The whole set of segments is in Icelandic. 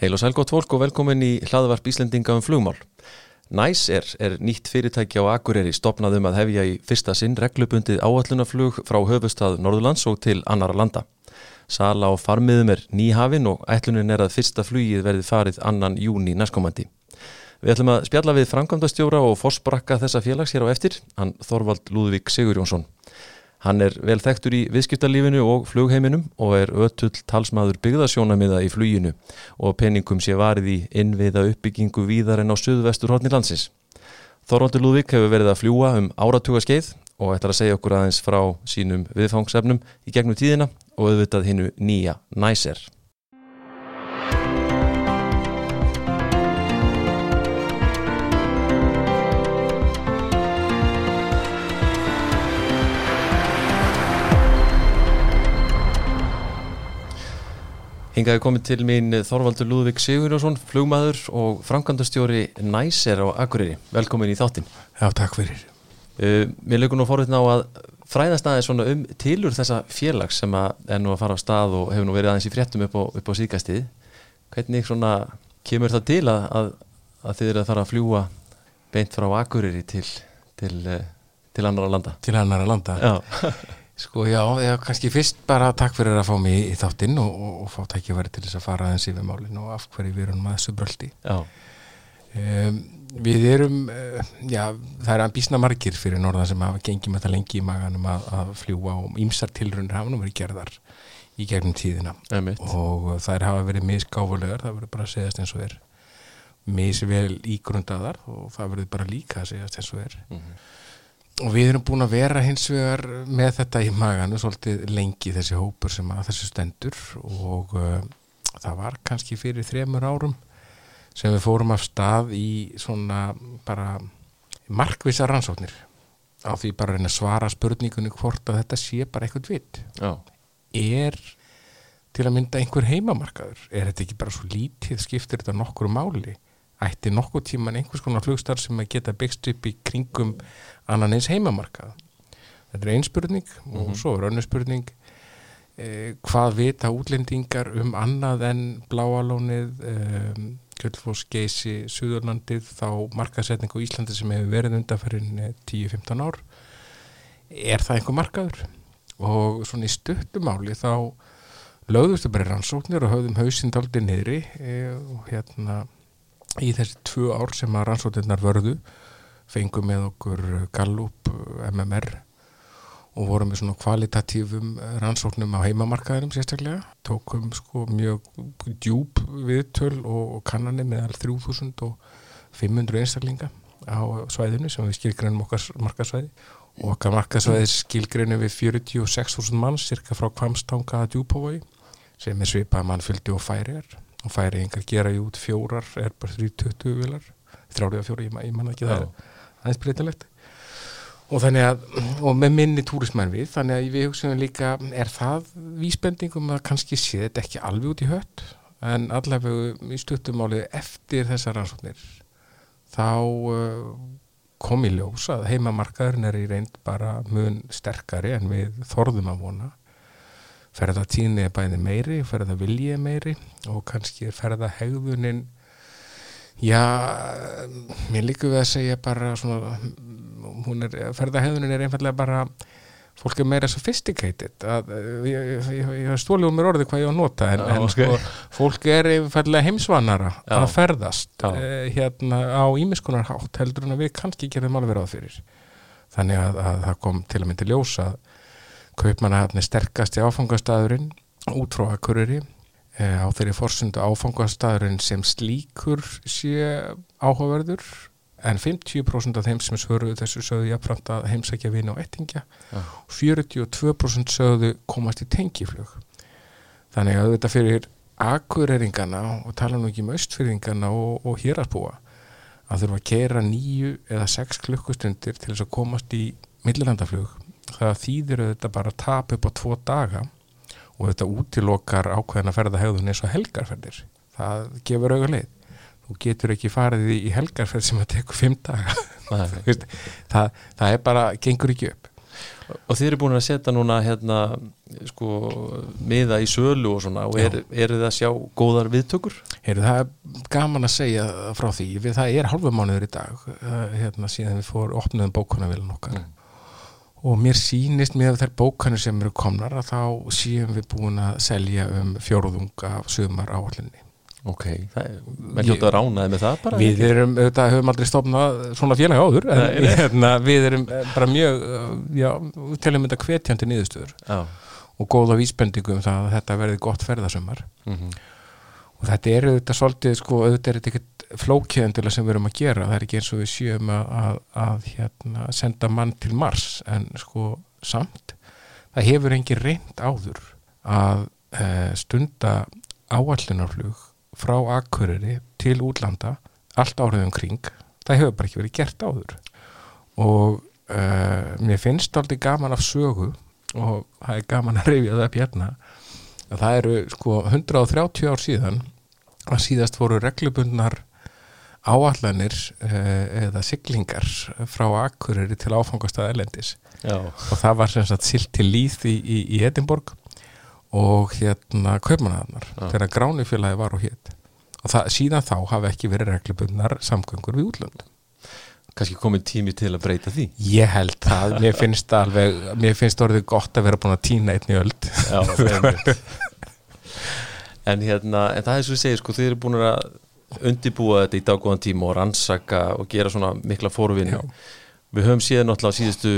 Heil og sælgótt fólk og velkomin í hlaðvarp Íslendinga um flugmál. Næs er, er nýtt fyrirtæki á Akureyri stopnaðum að hefja í fyrsta sinn reglubundið áallunaflug frá höfustad Norðurlands og til annara landa. Sala á farmiðum er nýhafin og ætlunin er að fyrsta flugið verði farið annan júni næstkomandi. Við ætlum að spjalla við framkvæmdastjóra og fórsbrakka þessa félags hér á eftir, hann Þorvald Lúðvík Sigurjónsson. Hann er vel þekktur í viðskiptarlífinu og flugheiminum og er ötull talsmaður byggðasjónamiða í fluginu og peningum sé varið í innviða uppbyggingu víðar en á söðvestur hodni landsins. Þorvaldur Lúðvík hefur verið að fljúa um áratuga skeið og ætlar að segja okkur aðeins frá sínum viðfangsefnum í gegnum tíðina og auðvitað hinnu nýja næser. Hingaði komið til mín Þorvaldur Lúðvík Sigurjónsson, flugmaður og framkvæmdastjóri Næser á Akureyri. Velkomin í þáttinn. Já, takk fyrir. Uh, mér leikur nú forvitin á að fræðast aðeins svona um tilur þessa félags sem er nú að fara á stað og hefur nú verið aðeins í fréttum upp á, á síkastið. Hvernig svona kemur það til að, að, að þið eru að fara að fljúa beint frá Akureyri til, til, til, til annara landa? Til annara landa? Já. Sko já, já, kannski fyrst bara takk fyrir að fá mig í þáttinn og, og, og fá tækjaværi til þess að fara aðeins yfir málinn og af hverju við erum að þessu bröldi. Já. Um, við erum, uh, já, það er að bísna margir fyrir norðan sem hafa gengið með það lengi í maganum að, að fljúa og ímsar tilrunir hafa nú verið gerðar í gegnum tíðina Emitt. og þær hafa verið misgáfulegar, það verið bara að segjast eins og er misvel ígrundaðar og það verið bara líka að segjast eins og er. Mm -hmm. Og við erum búin að vera hins vegar með þetta í maganu svolítið lengi þessi hópur sem að þessu stendur og uh, það var kannski fyrir þremur árum sem við fórum af stað í svona bara markvisa rannsóknir á því bara að svara spurningunni hvort að þetta sé bara eitthvað vitt. Já. Er til að mynda einhver heimamarkaður? Er þetta ekki bara svo lítið skiptir þetta nokkur máli? Ætti nokkuð tíman einhvers konar flugstar sem að geta byggst upp í kringum annan eins heimamarkað. Þetta er einn spurning mm -hmm. og svo er önnu spurning eh, hvað vita útlendingar um annað en bláalónið eh, Kjöldfoss, Geysi, Suðurlandið þá markaðsetning á Íslandi sem hefur verið undanferðin 10-15 ár? Er það einhver markaður? Og svona í stuttumáli þá lögðustu bara rannsóknir og höfðum hausinn daldi niðri eh, og hérna í þessi tvö ár sem að rannsóttinnar vörðu fengum með okkur Gallup, MMR og vorum með svona kvalitatífum rannsóknum á heimamarkaðinum sérstaklega. Tókum sko mjög djúb viðtöl og kannanir meðal 3500 einstaklinga á svæðinu sem við skilgreinum okkar markasvæði og okkar markasvæði skilgreinum við 46.000 manns cirka frá Kvamstanga að djúbhói sem er svipað mannfyldi og færiðar og færi yngar gera í út fjórar er bara 320 vilar þrjárið að fjóra, ég, ég manna ekki það aðeins breytilegt. Og þannig að, og með minni túrismæn við þannig að við hugsaum líka er það vísbendingum að kannski sé þetta ekki alveg út í hött? En allavega í stuttumálið eftir þessar rannsóknir þá kom í ljós að heimamarkaðurinn er í reynd bara mun sterkari en við þorðum að vona ferðatíðinni er bæði meiri, ferðavilji er meiri og kannski er ferðahegðunin já, mér líku við að segja bara svona, er, ferðahegðunin er einfallega bara fólk er meira sophisticated að, ég, ég, ég stóli um mér orði hvað ég á að nota en, já, en sko, fólk er einfallega heimsvanara já. að ferðast eh, hérna á ímiskunarhátt heldur en að við kannski gerðum alveg ráð fyrir. Þannig að, að það kom til að myndi ljósa að Kaupmannahafni sterkasti áfangastæðurinn út frá Akureyri e, á þeirri forsundu áfangastæðurinn sem slíkur sé áhugaverður en 50% af þeim sem svöruðu þessu sögðu jafnframt að heimsækja vina og ettingja ja. og 42% sögðu komast í tengiflög þannig að þetta fyrir akureyringana og tala nú ekki um austfyrringana og, og héraspúa að þurfa að kera nýju eða sex klukkustundir til þess að komast í millilandaflög það þýðir þetta bara að tapa upp á tvo daga og þetta útilokar ákveðin að ferða hegðun eins og helgarferðir. Það gefur auga leið. Þú getur ekki farið í helgarferð sem að teku fimm daga. Það, það er bara, gengur ekki upp. Og þið eru búin að setja núna hérna, sko, miða í sölu og svona og er, eru það að sjá góðar viðtökur? Heyrðu, það er gaman að segja frá því það er halvu mánuður í dag uh, hérna síðan við fór opnuðum bókunarvilun okkar og mér sýnist með þær bókanir sem eru komnar að þá séum við búin að selja um fjóruðung af sumar áallinni Ok, það er, menn hljóta að ránaði með það bara? Við erum, auðvitað, höfum aldrei stofnað svona félag áður, en Nei, nei. hérna, við erum eh, bara mjög, uh, já, við teljum þetta hvetjandi niðurstöður. Já, og góða vísbendingu um það að þetta verði gott ferðasumar. Mm og þetta er auðvitað svolítið, sko, auðvitað er þetta ekkert flókiðendilega sem við erum að gera, það er ekki eins og við séum að, að, að hérna, senda mann til Mars, en sko samt, það hefur engin reynd áður að e, stunda áallunarflug frá Akureyri til útlanda allt áriðum kring. Það hefur bara ekki verið gert áður. Og uh, mér finnst aldrei gaman af sögu og það er gaman að reyfja það hérna að það eru sko 130 ár síðan að síðast voru reglubundnar áallanir uh, eða siglingar frá Akureyri til áfangastað Elendis já, og það var sem sagt silt til líð í, í, í Edinborg og hérna kaupmannaðarnar Já. þegar gránufélagi var og hétt og það, síðan þá hafi ekki verið reglubundnar samgöngur við útlönd kannski komið tími til að breyta því? Ég held það, mér finnst alveg mér finnst orðið gott að vera búin að týna einni öld. Já, en hérna en það er svo ég segir, sko, þið eru búin að undibúa þetta í daggóðan tíma og rannsaka og gera svona mikla fórvinni Já. við höfum síðan náttúrulega á síðustu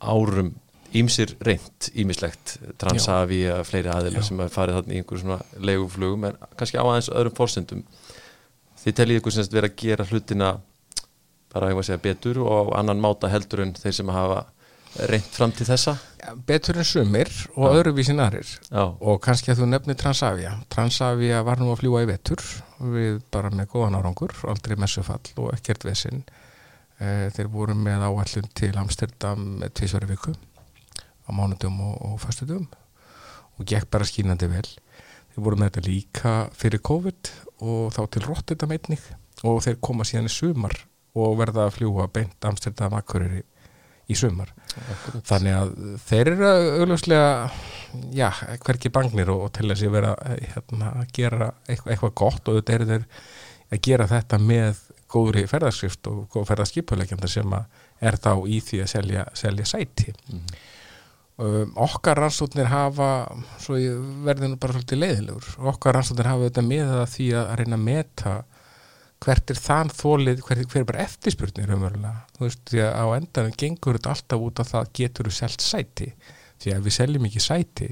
árum ímsir reynt ímislegt Transavia, fleiri aðila Já. sem hafa farið þarna í einhverjum svona leiguflugum en kannski á aðeins öðrum fórsendum þið teljið ykkur semst vera að gera hlutina bara að segja betur og annan máta heldur en þeir sem hafa reynt fram til þessa? Betur en sumir og öðruvísin aðrir. Og kannski að þú nefnir Transavia. Transavia var nú að fljúa í vetur við bara með góðan árangur aldrei messufall og ekkert vesinn e, þeir voru með áallun til Amsterdam tvisveri viku á mánudum og, og föstudum og gekk bara skínandi vel. Þeir voru með þetta líka fyrir COVID og þá til Rotterdam einnig og þeir koma síðan í sumar og verða að fljúa beint Amsterdam Akureyri í sumar akkurat. þannig að þeir eru augljóslega já, hverki bangnir og, og til þess að vera hérna, að gera eitthvað, eitthvað gott og þetta eru þeir að gera þetta með góðri ferðarskrift og góð ferðarskipulegjanda sem er þá í því að selja, selja sæti Mhm. um, okkar rannsóknir hafa svo ég verði nú bara svolítið leiðilegur okkar rannsóknir hafa þetta með að því að reyna að meta hvert er þann þólið, hver, hver er bara eftirspurnir umverulega, þú veist, því að á endanum gengur þetta alltaf út að það getur selt sæti, því að við seljum ekki sæti,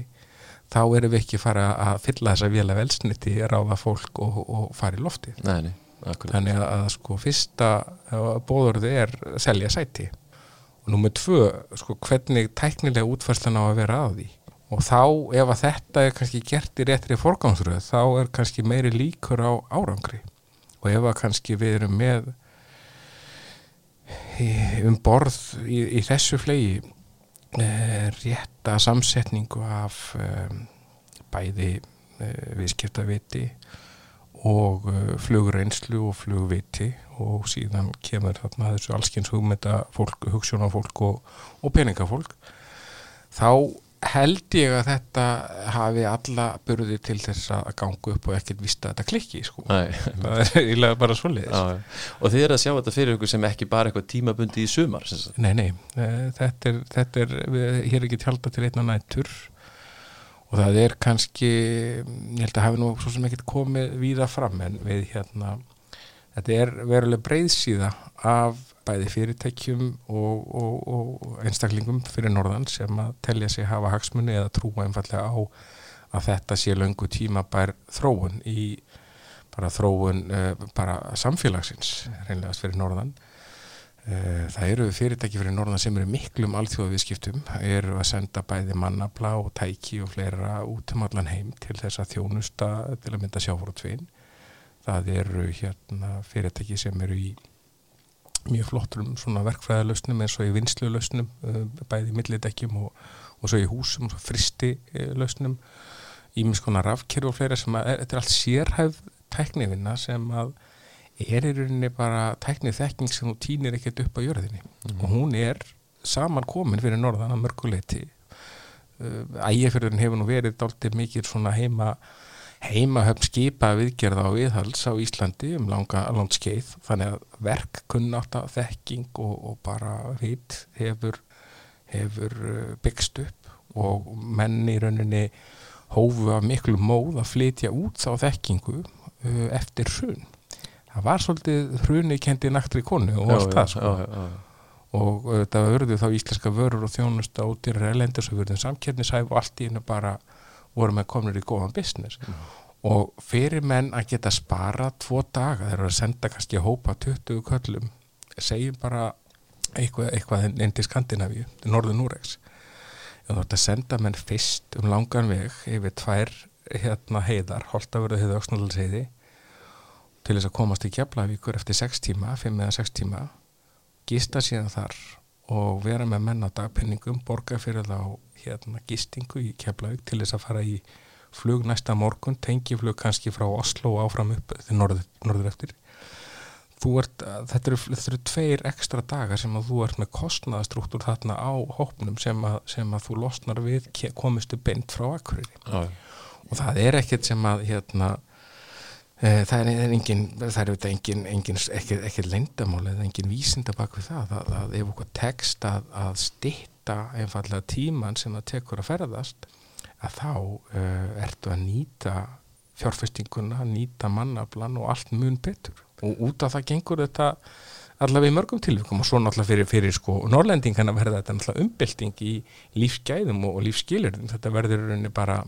þá erum við ekki fara að fylla þessa vila velsniti ráða fólk og, og fara í lofti Nei, nei, þannig að, sko fyrsta bóðorði er að selja sæti. Og númer tvö, sko hvernig tæknilega útfærslan á að vera að því? Og þá ef að þetta er kannski gert í réttri forgangsröð, þá er kannski meiri líkur á árangri og ef að kannski við erum með um borð í, í þessu flegi e, rétta samsetningu af e, bæði e, viðskiptaviti og flugreinslu og flugviti. Og síðan kemur þarna þessu allskins hugmynda fólk, hugssjónafólk og, og peningafólk. Þá held ég að þetta hafi alla burði til þess að ganga upp og ekkert vista að þetta klikki sko. Nei, það er eiginlega bara já. Og þið eru að sjá þetta fyrir ykkur sem ekki bara eitthvað tímabundi í sumar. Nei, nei, þetta er, þetta er við, hér er ekki tjálta til einna nætur og það er kannski ég held að hafi nú svo sem ekkert komið víða fram en við hérna þetta er veruleg breiðsíða af bæði fyrirtækjum og, og, og einstaklingum fyrir norðan sem að telja sig hafa hagsmunni eða trúa einfallega á að þetta sé löngu tíma bær þróun í bara þróun uh, bara samfélagsins reynlegast fyrir norðan Eh, Það eru fyrirtæki fyrir norðan sem eru miklum alþjóðaviðskiptum, eru að senda bæði mannabla og tæki og fleira út um allan heim til þess að þjónusta til að mynda sjáfórutvin. Það eru hérna fyrirtæki sem eru í mjög flottum svona verkfræðalösnum eins og í vinslulösnum, bæði í millidekkjum og, og svo í húsum, svo fristi lösnum, ímiðskona rafkerfi og fleira sem að, þetta er allt sérhæf tæknivinna sem að er í rauninni bara tæknið þekking sem þú týnir ekkert upp á jörðinni Mhm. og hún er saman komin fyrir norðan að mörguleiti uh, ægifjörðurinn hefur nú verið dálítið mikið svona heima heimahöfn skipa viðgerða á viðhals á Íslandi um langa landskeið þannig að verk kunnáta þekking og, og bara hitt hefur, hefur uh, byggst upp. Og menn í rauninni hófu af miklu móð að flytja út þá þekkingu uh, eftir hrun. Það var svolítið hruni kendi naktri konu og allt það sko. já, já. og þetta verður þá íslenska vörur og þjónusta út í relendur sem verður samkernisæf og allt í hennu bara voru með komnir í góðan business Mm. og fyrir menn að geta spara tvo daga, þeir eru að senda kannski að hópa 20 köllum segjum bara eitthvað, eitthvað inn til Skandinavíu, til norður Núregs þú ert að senda menn fyrst um langan veg yfir tvær hérna heiðar, Holtavörðu heiði Öksnaldalsheiði til þess að komast í Keflavíkur eftir 6 tíma, 5 eða 6 tíma gista síðan þar og vera með menn á dagpenningum borga fyrir þá hérna gistingu í Keflavík til þess að fara í flug næsta morgun, tengiflug kannski frá Oslo og áfram upp til norður, norður eftir. Ert, þetta eru, þetta eru tveir ekstra dagar sem að þú ert með kostnaðastruktúr þarna á hópnum sem að, sem að þú losnar við komistu beint frá akkuriri Já, og það er ekkert sem að hérna það er, er engin það er auðvitað engin, engin ekkert, ekkert lendamál eða engin vísinda bak við það að, að ef okkur tekst að, að stitta einfallega tíman sem það tekur að ferðast að þá uh, ertu að nýta fjárfestinguna, nýta mannaflan og allt mun betur. Og út af það gengur þetta allavega í mörgum tilvikum og svo náttúrulega fyrir, fyrir sko norlendingana verða þetta náttúrulega umbylting í lífsgæðum og, lífsskilirðum þetta verður rauninni bara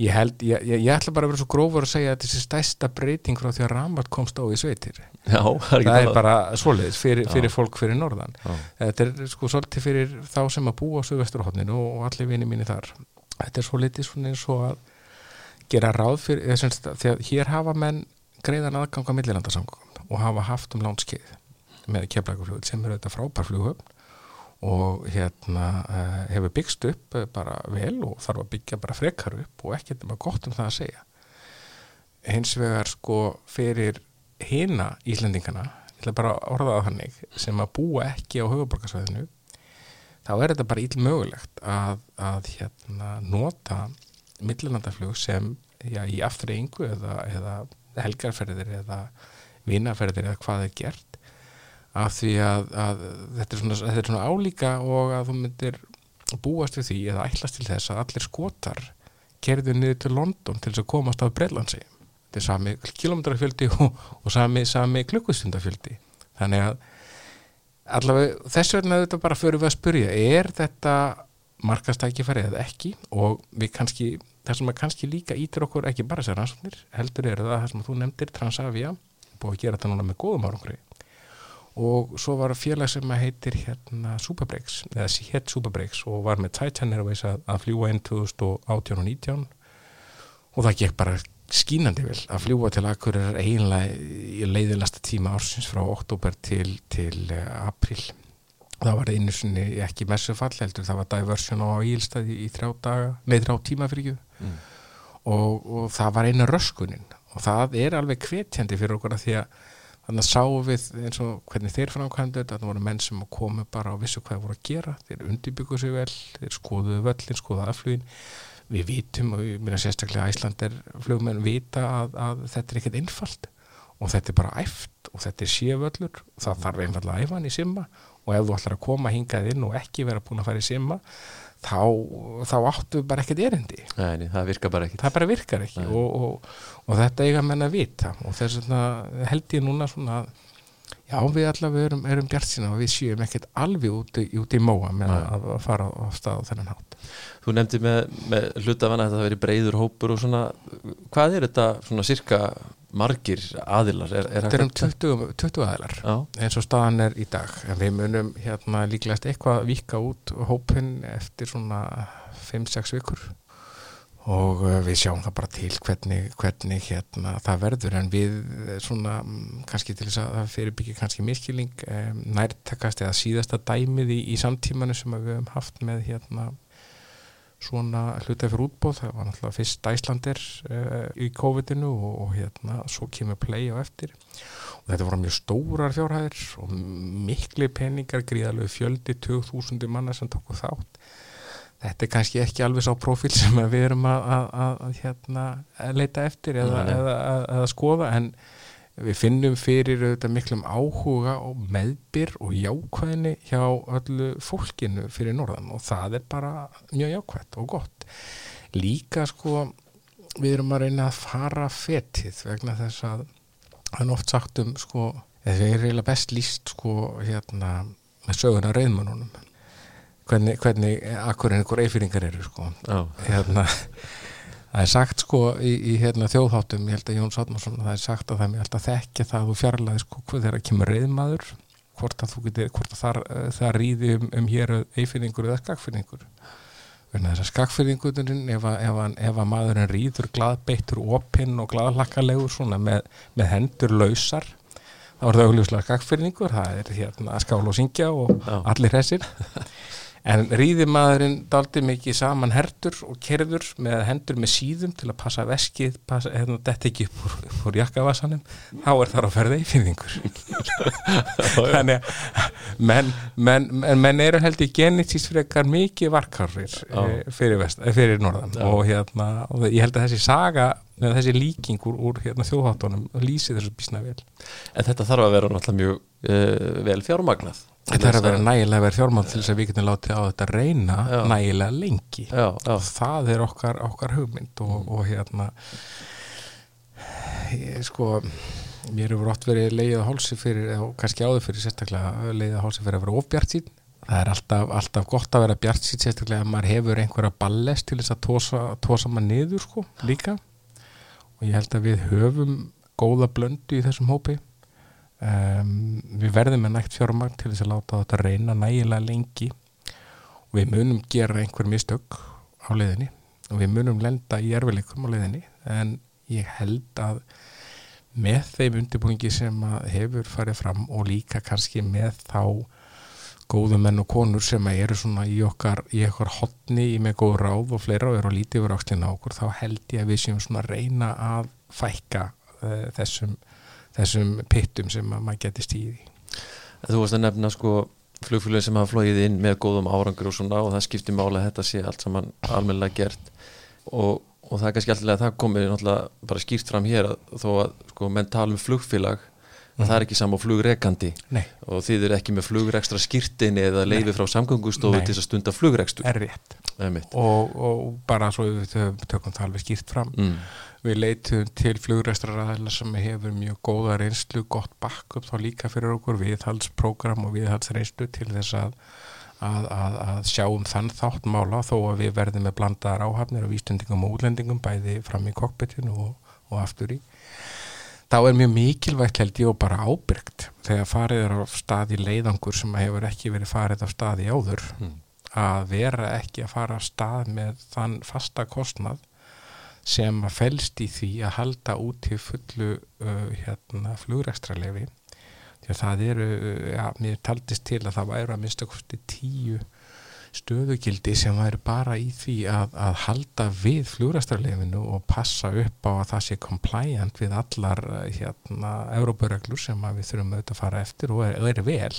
ég held, ég, ég, ég ætla bara að vera svo grófur að segja að þessi stærsta breyting frá því að Rambart komst á í sveitir. Já það er það bara svoleiðis fyrir, fyrir fólk fyrir norðan. Já. þetta er sko svolítið fyrir þá sem að búa á Suðvesturhóttninu og allir vini mínir þar. Þetta er svo litið svona eins og að gera ráð fyrir því að hér hafa menn greiðan aðgang á millilandarsamgöngum og hafa haft um lánskeið með keflækuflugul sem er þetta frábær flughöfn og hérna uh, hefur byggst upp uh, bara vel og þarf að byggja bara frekar upp og ekkert nema gott um það að segja. Hins vegar sko fyrir hina Íslendingana ég ætla bara að orða það þannig sem að búa ekki á höfuborgarsvæðinu þá er þetta bara ill mögulegt að, að hérna, nota millilandaflug sem já, í afturreyingu eða, eða helgarferðir eða vinaferðir eða hvað er gert af því að, að þetta, er svona, þetta er svona álíka og að þú myndir búast við því eða ætlast til þess að allir skotar kerðu niður til London til þess að komast á Breitlandsi þetta er sami kilometrafjöldi og, og sami, sami klukkustundafjöldi. Þannig að allavega þess vegna þetta bara fyrir við að spyrja er þetta markastækifæri eða ekki? Og við kannski það sem að kannski líka ítir okkur ekki bara þessar rannsóknir heldur er það það sem þú nefndir Transavia búið að gera þetta núna með góðum árangri og svo var félag sem heitir hérna Superbreaks eða hétt Superbreaks og var með Titan Airways að, að fljúa inn 2018 og 19 og það gekk bara skínandi vel að fljúa til akkur er eiginlega í leiðinlasta tíma ársins frá oktober til, til uh, april það var einu sinni ekki messufall heldur það var diversion á ílstaði í þrjá daga, nei þrjá tíma fyrir Mm. og, og það var einu röskunin. Og það er alveg hvetjandi fyrir okkur að því að þannig að sáum við eins og hvernig þeir framkvæmdu þetta, það voru menn sem komu bara og vissu hvað það voru að gera, þeir undirbyggu sig vel þeir skoðuðu völlin, skoðuðu aðflugin við vitum og ég meina sérstaklega Æslandir flugmenn vita að, að þetta er ekkert einfalt. Og þetta er bara æft og þetta er sévöllur. Það þarf einfallega að æfa hann í simma. Og ef þú ætlar að koma hingað inn og ekki vera búin að fara í simma þá, þá áttu bara ekkert erindi. Nei, það virkar bara ekki það bara virkar ekki og, og, og þetta eiga menn að vita. Og þess vegna held ég núna svona að já við allavega erum, erum bjart sína og við séum ekkert alveg út í, út í móa með að, að fara á stað á þennan hátt. Þú nefndi með, með hlutafana að þetta veri breyður hópur og svona hvað er þetta svona cirka margir aðilar? Er, er þetta er um hægt að- 20, 20 aðilar Já, eins og staðan er í dag. En við munum hérna líklegast eitthvað vika út hópin eftir svona 5-6 vikur og uh, við sjáum það bara til hvernig, hvernig hérna það verður. En við eh, svona mm, kannski til þess að það fyrirbyggja kannski miskilling um, nærtakast eða síðasta dæmið í, í samtímanu sem við höfum haft með hérna svona hluta fyrir útbóð, það var náttúrulega fyrst Æslandir uh, í COVID-inu og, og hérna svo kemur play á eftir. Og þetta voru mjög stórar fjárhæðir og mikli peningar gríðalegu fjöldi 2000 manna sem tóku þátt þetta er kannski ekki alveg sá profil sem við erum að, að, að, að hérna, leita eftir eða, eða að skoða en við finnum fyrir auðvitað miklum áhuga og meðbyr og jákvæðinni hjá öllu fólkinu fyrir norðan og það er bara mjög jákvætt og gott. Líka sko við erum að reyna að fara fetið vegna þess að hann oft sagt um sko það er eiginlega best líst sko hérna með söguna reyðmönunum hvernig, hvernig akkur einhver eifyringar eru sko. Hérna það er sagt sko í, í hérna, þjóðháttum ég held að Jón Sátmarsson, það er sagt að það er mjög alltaf þekkja það að þú fjarlæði sko hvað þegar kemur reyðmaður hvort að þú getur, hvort að þar, eh, það ríði um, um hér eifyringur eða skakfyringur verðin þess að skakfyringurinn ef, ef, ef að maðurinn rýður glaðbeittur opinn og glaðlakkalegur svona með, með hendur lausar þá er það augljóslega skakfyringur það er hérna að skála og syngja og Já. allir hressir en rýði maðurinn daldi mikið saman hertur og kerður með hendur með síðum til að passa veskið passa, hérna, dett ekki upp úr, úr jakkavassanum þá er þar að ferða eifirðingur þannig að menn, menn, menn, eru held í genetist frekar mikið varkarir Já. e, fyrir, vest, e, fyrir norðan. Já. og hérna, og ég held að þessi saga eða þessi líking úr, úr hérna, þjóðháttunum lýsi þessu bísna vel. En þetta þarf að vera náttúrulega mjög uh, vel fjármagnað Þetta er að vera nægilega verið fjármál til þess að við getum látið á þetta reyna Já. nægilega lengi. Já, já, það er okkar, okkar hugmynd og, og hérna ég, sko mér hefur oft verið leiðið hálsi fyrir og kannski áður fyrir sérstaklega leiðið hálsi fyrir að vera ofbjart sín það er alltaf, alltaf gott að vera bjart sín sérstaklega að maður hefur einhverja ballest til þess að tósa, tósa maður niður sko líka. Og ég held að við höfum góða blöndu í þessum hópi um, við verðum með nægt fjármagn til þess að láta þetta reyna nægilega lengi. Og við munum gera einhver mistök á leiðinni og við munum lenda í erfileikum á leiðinni en ég held að með þeim undirbúingi sem hefur farið fram og líka kannski með þá góðu menn og konur sem eru svona í okkar, í okkar hotni í með góð ráð og fleira og eru að lítið yfir áslina á okkur þá held ég að við séum svona reyna að fækka uh, þessum, þessum pittum sem að maður geti stíði. Þú varst að nefna sko flugfélögin sem hafa flóið inn með góðum árangur og svona og það skiptir máli að þetta sé allt saman almennilega gert og, og það er kannski alltaf að það komið náttúrulega bara skýrt fram hér að þó að sko menn tala um flugfélag að það er ekki sama flugrekandi. Nei, og þið eru ekki með flugrekstra skýrtinni eða leifi frá samgöngustofu Nei. til þess að stunda flugrekstur. Og, og bara svo við tö- tökum það alveg skýrt fram. Mm. Við leitum til flugræstraræðila sem hefur mjög góða reynslu, gott backup þá líka fyrir okkur viðhalsprógram og viðhalsreynslu til þess að, að, að, að sjá um þann þátt mála. Þó að við verðum með blandaðar áhafnir og vístendingum og útlendingum bæði fram í kokpitinu og, og aftur í. Þá er mjög mikilvægt held ég og bara ábyrgt þegar farið er á stað í leiðangur sem hefur ekki verið farið á stað í áður Mm. að vera ekki að fara á stað með þann fasta kostnað sem að felst í því að halda út til fullu uh, hérna, flugrekstralefi því að það eru, uh, ja, mér taldist til að það væru að minnsta kosti tíu stöðugildi sem væri bara í því að, að halda við flugrekstralefinu og passa upp á að það sé compliant við allar uh, hérna, Európareglur sem við þurfum auðvitað að fara eftir og er, og er vel.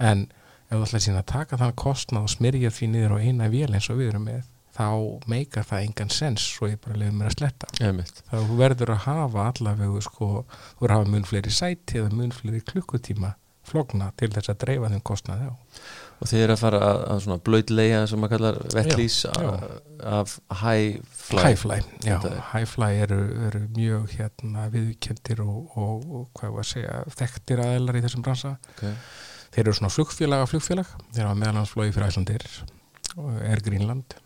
En ef ætlaði síðan að taka þann kostnað og smyrja því niður á eina vél eins og við erum með þá meikar það engan sens svo ég bara leiði mér að sletta. Einmitt. þá verður að hafa allavegu sko, þú verður að hafa mun fleiri sæti eða mun fleiri klukkutíma flogna til þess að dreifa þeim kostnaði á og þið eru að fara að, að svona blöytlega sem maður kallar vettlís af high fly. Highfly, já, Highfly eru, eru mjög hérna viðkendir og, og, og hvað var að segja þekktir aðeinar í þessum bransa. Okay. þeir eru svona flugfélag af flugfélag. Þeir hafa meðalansflói fyrir Æslandir er Greenland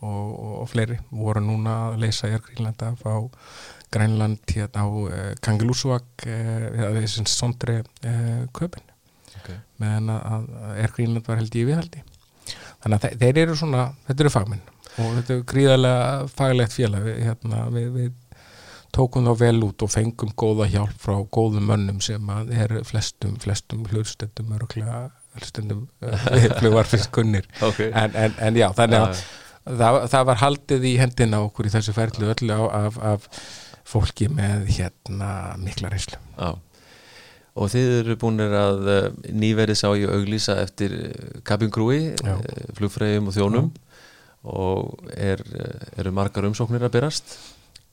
og, og, fleiri. Voru núna að leysa er Greenland af á Grænland hérna á uh, Kangalúsvak uh, eða þessum sondri uh, köpin Okay. meðan að, er Greenland var held ég viðhaldi þannig að þe þeir eru svona þetta eru fagmenn og þetta er gríðarlega faglegt félag við, hérna, við, við tókum þá vel út og fengum góða hjálp frá góðum mönnum sem að er flestum, flestum hlustendum öruglega hlustendum flugvarfins kunnir Okay. en, en, en já, þannig að Já, það, það var haldið í hendina okkur í þessu ferli öllu á, af, af fólki með hérna mikla reyslu Já. Og þið eru búin að uh, nýverið sá ég auglýsa eftir kabingrúi, Já. uh, flugfræðum og þjónum. Og er, eru margar umsóknir að berast?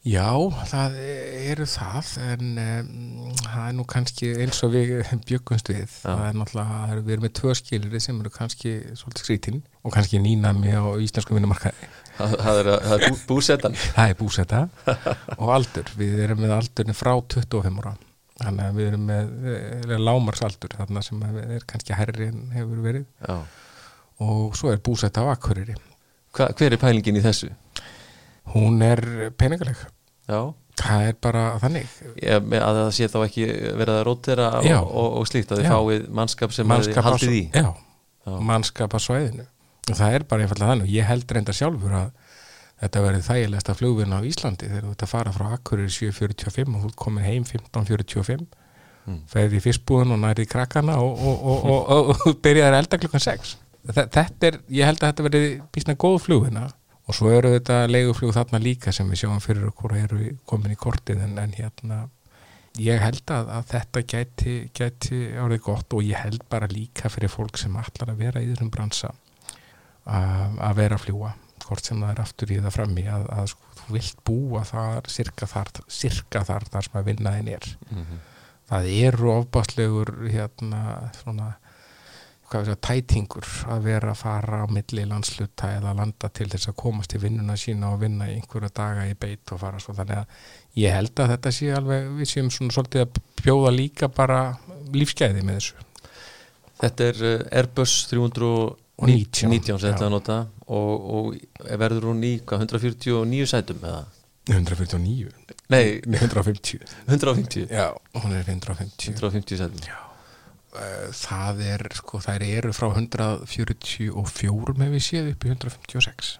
Já, það eru það en um, það er nú kannski eins og við bjöggumst við. Það er náttúrulega, við erum með tvö skilir sem eru kannski svolítið skrítinn og kannski nýnami á íslensku vinnumarkaði. Það, það er, það er bú, búsetan. það er búsetta og aldur, við erum með aldurinn frá 25 ára þannig að við erum með eh, lámarsaldur þarna sem er kannski herri en hefur verið Já. og svo er búsetta á Hva, hver er pælingin í þessu? hún er peningaleg Já. það er bara þannig með að það sé þá ekki verið að rótera og, Já. og, og slíkt að þið Já. fáið mannskap sem Mannskap á haldið í. já, Já. mannskap að svæðinu og það er bara einfallega þannig og ég held reynda sjálfur að þetta verið þægilegsta flugvinn á Íslandi þegar þú ert að fara frá Akureyri 7.45 og þú komir heim 15.45 Mm. ferði í fyrstbúðun og nærið krakkana og, og, og, og, byrjaði að elda klukkan 6 Þe- þetta er, ég held að þetta verið býstna góð flugvinna og svo eru þetta leiguflug þarna líka sem við sjáum fyrir okkur og eru komin í kortið en, en hérna ég held að, að þetta gæti, gæti árið gott og ég held bara líka fyrir fólk sem allar að vera í þessum bransa að, að vera að fljúa hvort sem það er aftur í það frammi að, að sko, þú vilt búa þar sirka þar, sirka þar þar sem að vinnaðin er. Mm -hmm. það eru ofbastlegur hérna svona tætingur að vera að fara á milli landsluta eða landa til þess að komast í vinnuna sína og vinna í einhverja daga í beit og fara svo. Þannig að ég held að þetta sé alveg við séum svona svolítið að bjóða líka bara lífsgæði með þessu. Þetta er eh, Airbus 300 og 19 19 setið að nota. Og, og verður hún í 149 sætum eða? 149 Nei, 150 150 Já, hún er 150 150 sætum. Já, eh, það er sko, þær eru frá 144 með við séð upp í 156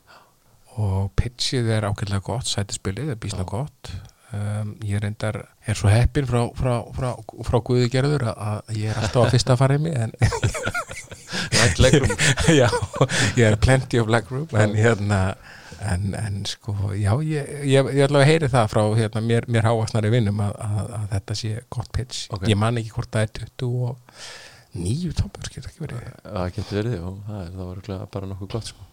og pitchið er ákveðlega gott sætispilið er bísna gott. Um, ég reyndar, er svo heppin frá, frá, frá, frá Guði gerður að ég er alltaf að fyrsta að fara í mig en Legglegrum já, ég er plenty of legroom en hérna en, en sko, já, ég, ég, ég ætla að heyri það frá hérna, mér, mér háasnari vinnum að, að, að þetta sé gott pitch Ok. ég man ekki hvort það er 29 toppur, skil ekki verið Það getur verið, já, það er var bara nokkuð gott sko.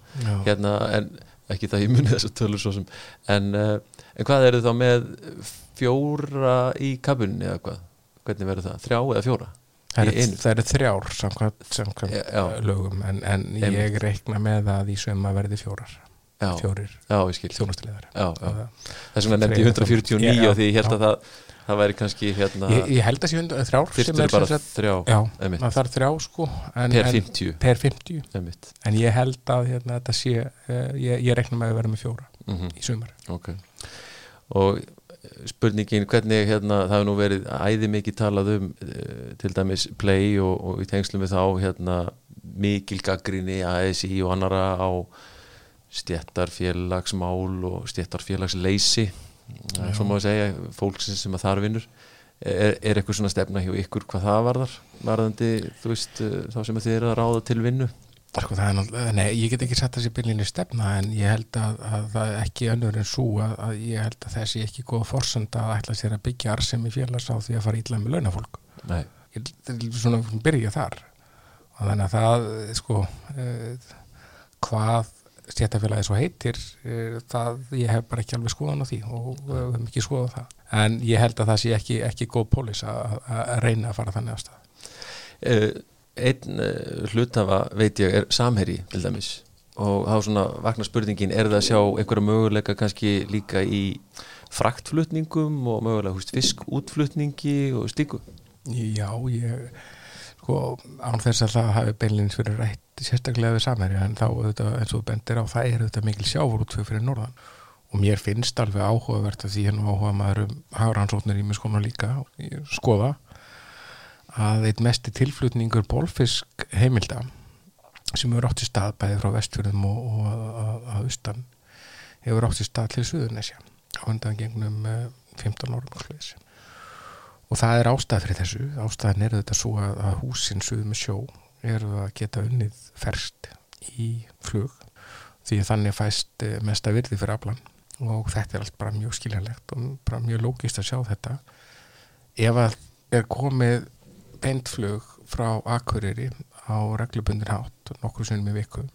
Hérna, en ekki það ég muni þessu tölur svo sem en, uh, en hvað eru þá með fjóra í kabunni eða hvað? Hvernig verður það? Þrjá eða fjóra? Það eru, það eru þrjár samkvæmt, samkvæmt Já, lögum en, en ég reikna með að í sögma verði fjórar. Já, fjórir þjónustilegar þess vegna nefndi ég Þriðja 149 Já, því ég held að það, það væri kannski hérna ég, ég held að sé hund- þrjár sem þyrftur er bara sem sagt- þrjá. Já, einmitt, það er þrjá sko en, per en, 50 per 50 einmitt. en ég held að hérna, þetta sé uh, ég, ég reikna með að vera með fjóra Mm í sumar. Ok. Og spurningin hvernig hérna, það hefur nú verið æði mikið talað um uh, til dæmis play og, og í tengslum við þá hérna, mikil gaggrinni ASI og annara á stjættarfélagsmál og stjættarfélagsleysi svo má ég segja, fólksins sem að þar vinnur. Er, er eitthvað svona stefna hjá ykkur hvað það varðar varðandi, þú veist, uh, þá sem þið eru að ráða til vinnu Sko, það er nei, ég get ekki sett þessi byrlinni stefna en ég held að, að það er ekki önnur en svo að, að ég held að þessi ekki góð forsenda að ætla sér að byggja arsem í félags á því að fara ítla með launafólk. Nei, ég svona byrja þar. Og þannig að það sko uh, hvað stjættafélagi svo heitir uh, það, ég hef bara ekki alveg skoðan á því og við höfum ekki skoðað það. En ég held að það sé ekki, ekki góð pólis að reyna að fara þannig á stað. Uh, einn uh, hlutafa veit ég er samherji til dæmis. Og þá svona vakna spurningin er það að sjá einhverja möguleika kannski líka í fraktflutningum og mögulega húst, fiskútflutningi og stíku Já, ég sko, án þess að það hafi beinlins fyrir rætt sérstaklega við samherja en þá auðvitað, eins og bendir á það er auðvitað mikil sjáfurútfjöf fyrir norðan. Og mér finnst alveg áhugavert að því hennu áhuga maður um hafrannsóknir í mig skona líka skoða að eitt mesti tilflutningur bólfisk heimilda sem hefur átt í stað bæði frá vestfjörðum og, að, austan hefur átt í stað til Suðurnesja á undan gegnum eh, 15 árum og sliðis og það er ástæð fyrir þessu. Ástæðan er þetta svo að, að húsin suðu með sjó eru að geta unnið ferst í flug því þannig fæst eh, mesta virði fyrir aflan og þetta er allt bara mjög skiljanlegt og bara mjög lógist að sjá þetta. Ef að er komið beintflug frá Akureyri á reglubundir hátt nokkur sinnum í viku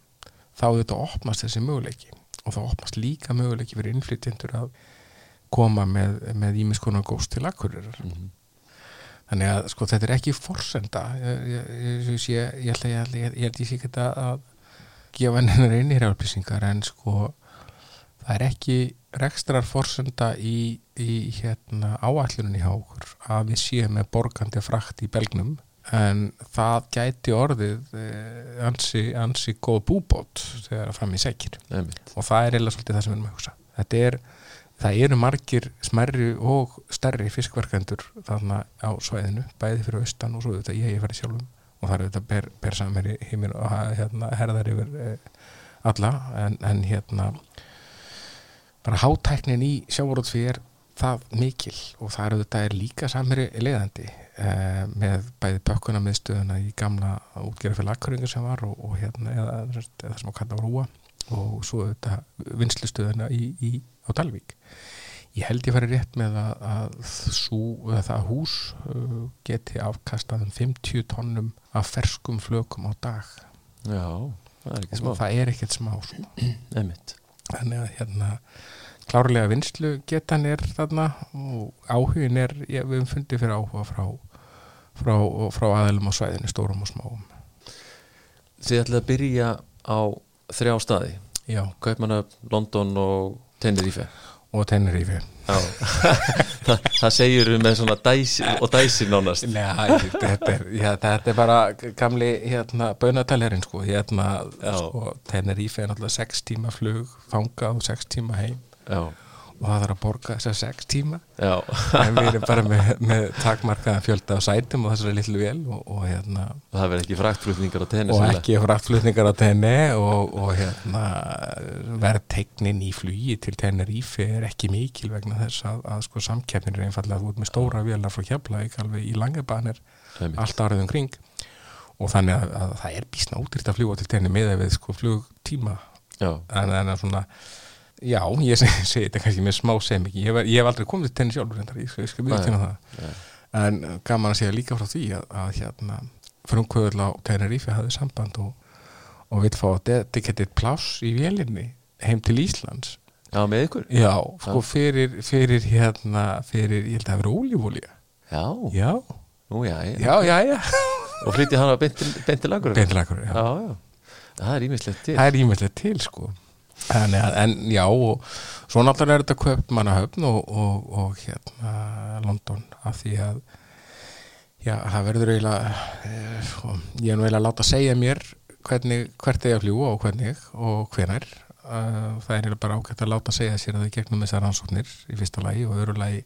þá þetta opnast þessi möguleiki. Og þá opnast líka möguleiki fyrir innflytjendur að koma með, með ímiskonar góst til Akureyrar. Mm -hmm. þannig að sko þetta er ekki forsenda. Ég, held að ég held ég sé ekki að gefa hennar einir álplýsingar en sko það er ekki rekstrar forsenda í, í hérna, áallunni hjá okkur að við séum með borgandi frakt í belgnum en það gæti orðið eh, ansi, ansi góð búbót þegar fram í segir og það er eða svolítið það sem við erum að hugsa. Þetta er það eru margir smerri og stærri fiskverkendur þarna á svæðinu bæði fyrir austan og svo þetta ég, ég færi sjálfum. Og það eru þetta ber, ber samveri heimir og hérna, herðar yfir eh, alla. En, en hérna bara hátæknin í sjávorútsfið er það mikil og það eru þetta er líka samveri leiðandi eh, með bæði bökkuna miðstöðuna í gamla útgerða fyrir lakkuringur sem var og, og hérna eða, eða sem á kalla rúa og svo þetta vinslustöðuna í, í, á Dalvík. Ég held ég fari rétt með að, að, sú, að það hús uh, geti afkastað um 50 tonnum af ferskum flökum á dag. Já, það er ekki smá. það er ekkert smá sko. Þannig að hérna klárlega vinslu getan er þarna og áhugin er, ég, við hefum fundið fyrir áhuga frá, frá, frá aðlum og svæðinu, stórum og smáum. Þið ætlaði að byrja á þrjá staði. Kaupmanöf, London og Tenerife og Tenerife. Þa, það segjur við með svona dæsi og dæsi nánast. Nei, þetta, er, já, þetta er bara gamli hérna, bönatalerinn sko, hérna, sko, Tenerife er náttúrulega 6 tíma flug þangað og 6 tíma heim. Já og það þarf að borga þessar sex tíma. En við erum bara með, með takmarkaðan fjölda á sætum og þessari lillu vel og, og hérna. Og það verður ekki fraktflutningar á tenni og ekki fraktflutningar á tenni og, og hérna verðtegnin í flugi til Tenerife er ekki mikil vegna þess að, að sko samkeppnir er einfallega ert með stóra velar frá Keflavík alveg í langabanir allt áriðum kring. Og þannig að, að það er bísna útrytt að fljúa til tenni með við sko flugtíma. En það er svona Já, ég segi, þetta kannski með smá sem ekki, ég, ég hef aldrei komið til tenni sjálfur ég skal, skal týna það nei. en gaman að segja líka frá því að, að hérna, frumkvöðul á Tenerife hafði samband og, og við fáum dedicated pláss í vélinni heim til Íslands Já, með ykkur? Já, sko fyrir, fyrir hérna, fyrir, ég held að það hefur ólífólíja Já, já, Nú, já, já. já, já. Og flytti hann á? Beintilagur, já. já, já Það er ímislegt til Það er ímislegt til, sko en, en já og svo náttúrulega er þetta Köpmannahöfn og, og, og hérna London af því að já það verður eiginlega eh, sko, ég er nú eiginlega að láta segja mér hvernig, hvert er ég að fljúa og hvernig og hvenar uh, það er bara ákveðt að láta segja sér að það gegnum þessar ansóknir í fyrsta lagi og öðru lagi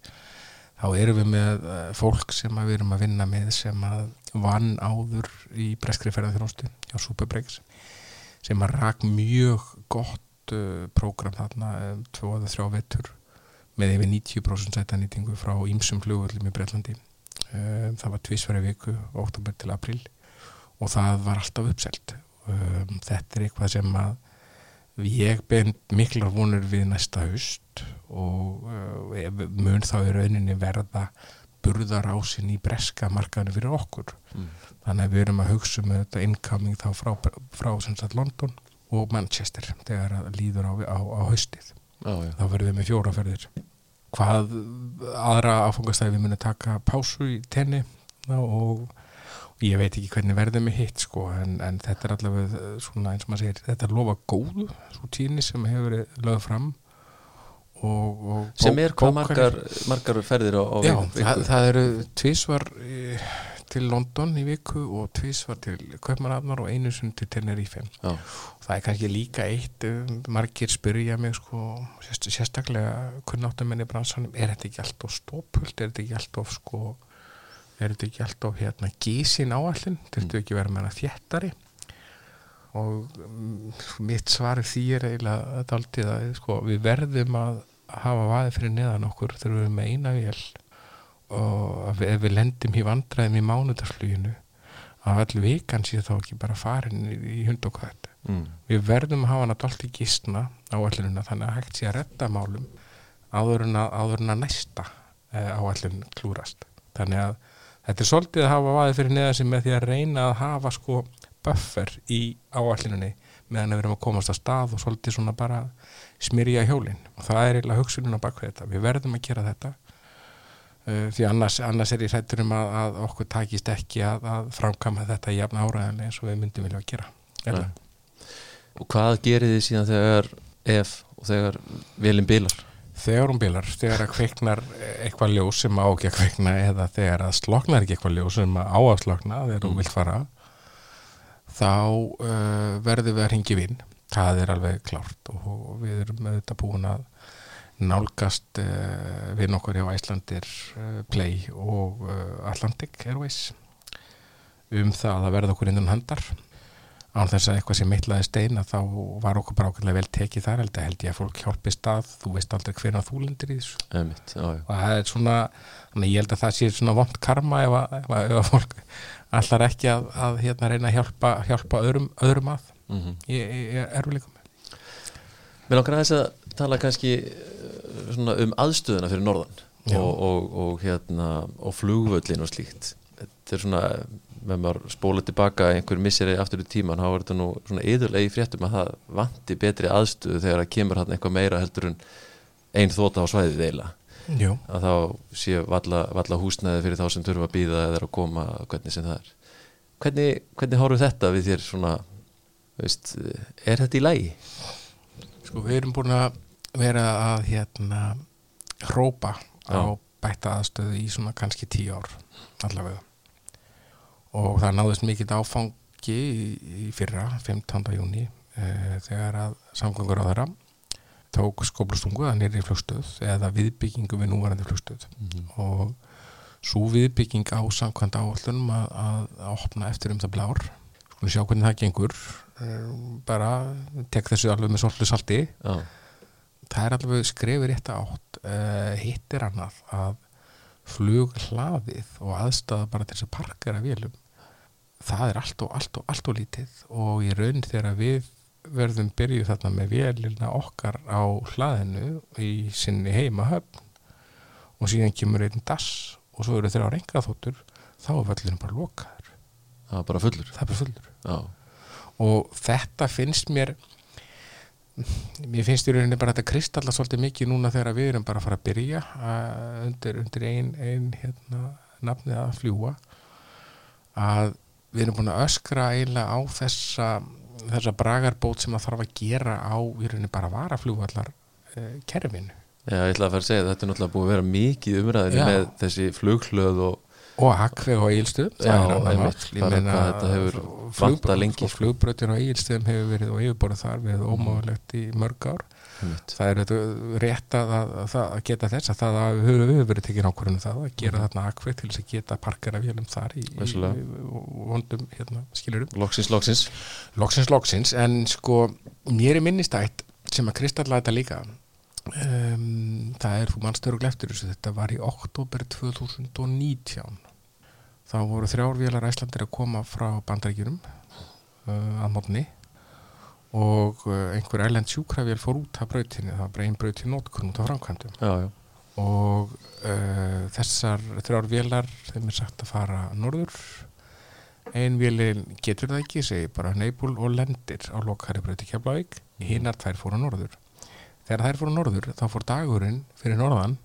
þá erum við með uh, fólk sem við erum að vinna með sem að vann áður í breskri ferðarþjónustu á Superbreaks sem að rak mjög gott gott uh, prógram þarna um, tvo eða þrjá vettur með yfir 90% sætanýtingu frá ímsum flugvöldum í Breitlandi um, það var tvísverju viku oktober til april og það var alltaf uppselt. Um, þetta er eitthvað sem að ég bein miklar vonur við næsta haust og uh, mun þá í rauninni verða burðar ásinn í breska markaðinu fyrir okkur. Mm. þannig að við erum að hugsa um þetta incoming þá frá, frá, frá London og Manchester þegar það líður á, á, á haustið. Já, já. þá verðum við með fjóraferðir hvað aðra áfangastæði við munum taka pásu í tenni og, og ég veit ekki hvernig verðum við hitt sko en, en þetta er allavega svona eins og maður segir þetta er lofa góðu svo tíni sem hefur verið lögð fram og, og sem er hvað margar, margar ferðir á, á já, það, það eru tvísvar til London í viku og tvís var til Kaupmannafnar og einu sund til Tenerife. Það er kannski líka eitt um, margir spyrja mig sko, sérst, sérstaklega kunnáttumenni bransanum er þetta ekki alltaf stópult er þetta ekki alltaf sko er þetta ekki alltaf hérna gísin áallin þetta mm. ekki verið með hana þjættari og um, mitt svar því er eiginlega að sko, við verðum að hafa vaði fyrir neðan okkur þegar við með eina vél og ef við lendum í vandræðum í mánudagsfluginu að allir vikan sé þá ekki bara farin í hund og hvað mm. við verðum að hafa hana dolt í gísna áallununa þannig að hægt sé að redda málum áður en að, áður en að næsta uh, áallun klúrast þannig að þetta er svolítið að hafa vaðið fyrir neða sem með því að reyna að hafa sko buffer í áallunni meðan við erum að komast að stað og svolítið svona bara smyrja hjólinn og það er eiginlega hugsunin á bakvið þetta. Við verðum að gera þetta því annars, annars er ég hrættur um að, að okkur takist ekki að, að framkama þetta jafn áræðanlega eins og við myndum vilja að gera og hvað gerir þið síðan þegar ef og þegar velin bilar? Þegar hún bilar, þegar að kveiknar eitthvað ljós sem á ekki að kveikna eða þegar að sloknar ekki eitthvað ljós sem á að slokna þegar hún Mm. vilt fara þá uh, verðum við að ringi vinn það er alveg klárt og við erum með þetta búin að nálgast uh, vinn okkur hjá Æslandir uh, Play og uh, Atlantic Airways um það að verða okkur innan handar. Án þess að eitthvað sem mittlaði steina þá var okkur bara okkurlega vel tekið þar held, held ég að fólk hjálpi stað. Þú veist aldrei hvernig þú lendir í þessu. Já. og það er svona ég held að það sé svona vond karma ef að, ef að, ef að fólk allar ekki að, að hérna reyna að hjálpa, hjálpa öðrum, öðrum að. Mm í, í, erfuleikum Mér langar aðeins að tala kannski eh, svona um aðstöðuna fyrir norðan og, og, og hérna og flugvöllin og slíkt þetta er svona, með maður spóla tilbaka einhver misseri aftur í tíman þá er þetta nú svona yðurlega í fréttum að það vanti betri aðstöðu þegar það kemur hann eitthvað meira heldur en ein þóta á svæðið eiginlega Jú. að þá sé valla, valla húsnæði fyrir þá sem þurfa að býða eða að koma hvernig sem það er hvernig, hvernig horfum þetta við þér svona veist, er þetta í lagi? sko við erum búin að vera að hérna hrópa á Já. bætta aðstöðu í svona kannski tíu ár allavega. Og það náðist mikill áfangi í, í fyrra, 15. júni e, þegar að samgöngur á þeirra tók skóplustungu að nýri flugstöð eða viðbyggingu við núvarandi flugstöð. Og svo viðbygging á samkvæmt áallunum að, að, að opna eftir um það blár. Skulum sjá hvernig það gengur. Eh, bara tek þessu alveg með svolítið salti. Já, það er alveg skrefið rétt átt uh, hitt er annað að flughlaðið og aðstæða bara til þess að parkera vélum það er allt og allt og allt og lítið. Og í raun þegar við verðum byrjuð þarna með vélina okkar á hlaðinu í sinni heimahöfn og síðan kemur einn dass og svo eru þeirra á reyngraþóttur þá er völlinu bara lokaður. Það er bara fullur? Er bara fullur. Og þetta finnst mér mér finnst í rauninni bara þetta kristalla svolítið mikið núna þegar við erum bara að fara að byrja að, undir, undir ein, ein hérna, nafnið að fljúa að við erum búin að öskra eiginlega á þessa þessa bragarbót sem að þarf að gera á í rauninni bara varafljúvallar eh, kerfinu Já, ég ætla að fara að segja að þetta er náttúrulega búið að vera mikið umræðinu með þessi flughlöð og og Akveg og þetta hefur og sko. flugbrötin á Egilstöðum hefur verið og yfirborðið þar við Mhm. ómáðulegt í mörg ár. Einmitt. það er þetta rétt að, að, að, geta þess að það höfum verið tekið ákvörðinu það að gera þarna Akveg til þess að geta parkera vélum þar í, í, Mhm. Í vondum hérna, skilurum Loksins, loksins. Loksins loksins. En sko mér er minnistætt sem að Kristall læta líka. Um, það er þú mannstöru eftir þessu þetta var í oktober 2019 þá voru þrjárvélar æslandir að koma frá bandaríkjurum uh, að mótni og uh, einhver ælend sjúkravél fór út af brautinni, það var bara einn braut í nótkunn út af framkvæmdum. Já, já, og uh, þessar þrjár vélar þeim er sagt að fara norður. Ein vélin getur það ekki segi bara neybúl og lendir á lokari bröti Keflavík, hinnar tvær fóru norður. Þegar þær fóru norður þá fór dagurinn fyrir norðan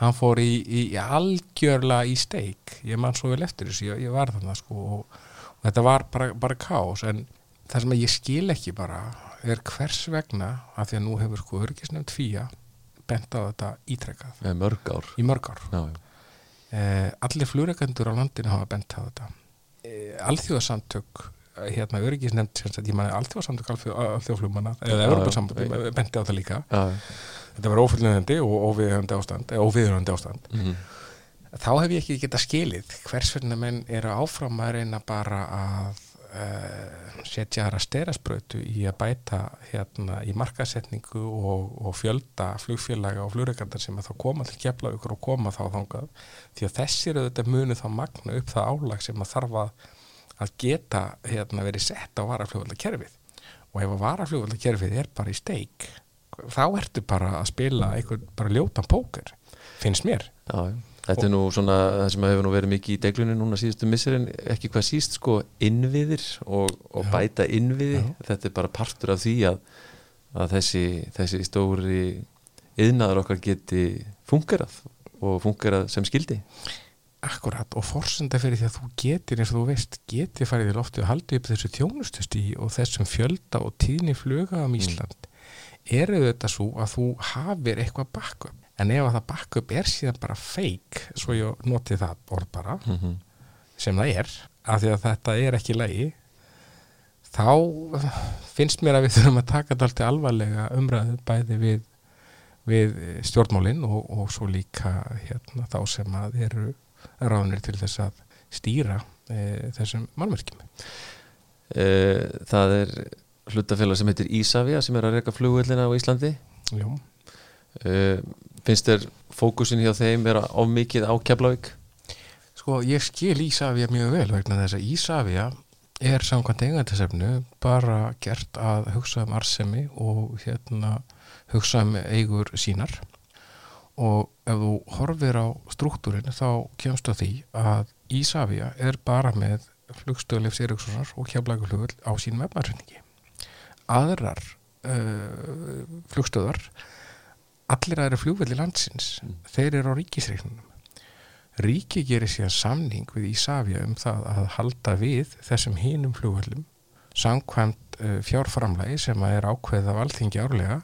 hann fór í, í, í algjörla í steik, ég man svo vel eftir þessu ég, ég var þannig sko og, og þetta var bara, bara kaos en það sem að ég skil ekki bara er hvers vegna að því að nú hefur sko örgisnefnd fía bent á þetta ítrekkað með mörg ár í mörg ár. Já, Eh, allir flugreikendur á landinu hafa bent á þetta. Eh, alþjóðasamtök, eh, hérna sagt, ég maður alþjóðasamtök alþjóð, alþjóðflugmanna, Já, eða já, Evropasamband já. benti á það líka. já, já. Þetta var ófullnöðandi og óviðhandi ástand, eða óviðhandi ástand. Mhm. Þá hef ég ekki getað skilið hvers vegna menn eru áfram að reyna bara að uh, setja aðra styrasbrötu í að bæta hérna í markasetningu og, og fjölda flugfélaga og flugreikandar sem að þá koma til kefla ykkur og koma þá þangað því að þessir auðvitað munu þá magna upp það álag sem að þarf að, að geta hérna verið sett á varaflugvalda kerfið og ef að varaflugvallakerfið er bara í steik þá ertu bara að spila einhvern bara ljótan póker, finnst mér. Já. Þetta er nú svona það sem hefur nú verið mikið í deglunni núna síðustu misserinn, ekki hvað síst sko innviðir og, og bæta innviði, Já. þetta er bara partur af því að, að þessi, þessi stóri yðnaður okkar geti fungerað og fungerað sem skildi Akkurat, og forsenda fyrir því að þú getur eins og þú veist, getur farið í loftu og haldið upp þessu þjónustustí og þessum fjölda og tíðni fluga um Ísland eru þetta svo að þú hafir eitthvað backup en ef að það backup er síðan bara fake svo ég noti það orð bara mm -hmm. sem það er, af því að þetta er ekki lægi þá finnst mér að við þurfum að taka þetta alltaf alvarlega umræðu bæði við, við stjórnmálin og, og svo líka hérna, þá sem að eru ráðnir til þess að stýra e, þessum málmerkjum Eh, Það er hlutafélag sem heitir Ísafja sem er að reyka flugvöllina á Íslandi. Eh, Finnst þér fókusin hjá þeim vera of mikið á Keflavík? sko ég skil Ísafja mjög vel vegna þess að Ísafja er samkvæmt eigandasefnu bara gert að hugsa um arsemi og hérna hugsa um eigur sínar. Og ef þú horfir á struktúrin þá kemst að því að Ísafja er bara með flugstöðleif Sýrikssonar og kjaflæguflugull á sínum efnarsynningi aðrar uh, flugstöðar allir aðra flugvelli landsins þeir eru á ríkisreiknunum Ríki gerir síðan samning við Ísafja um það að halda við þessum hinum flugvöllum samkvæmt uh, fjárframlægi sem að er ákveðið af alþingi árlega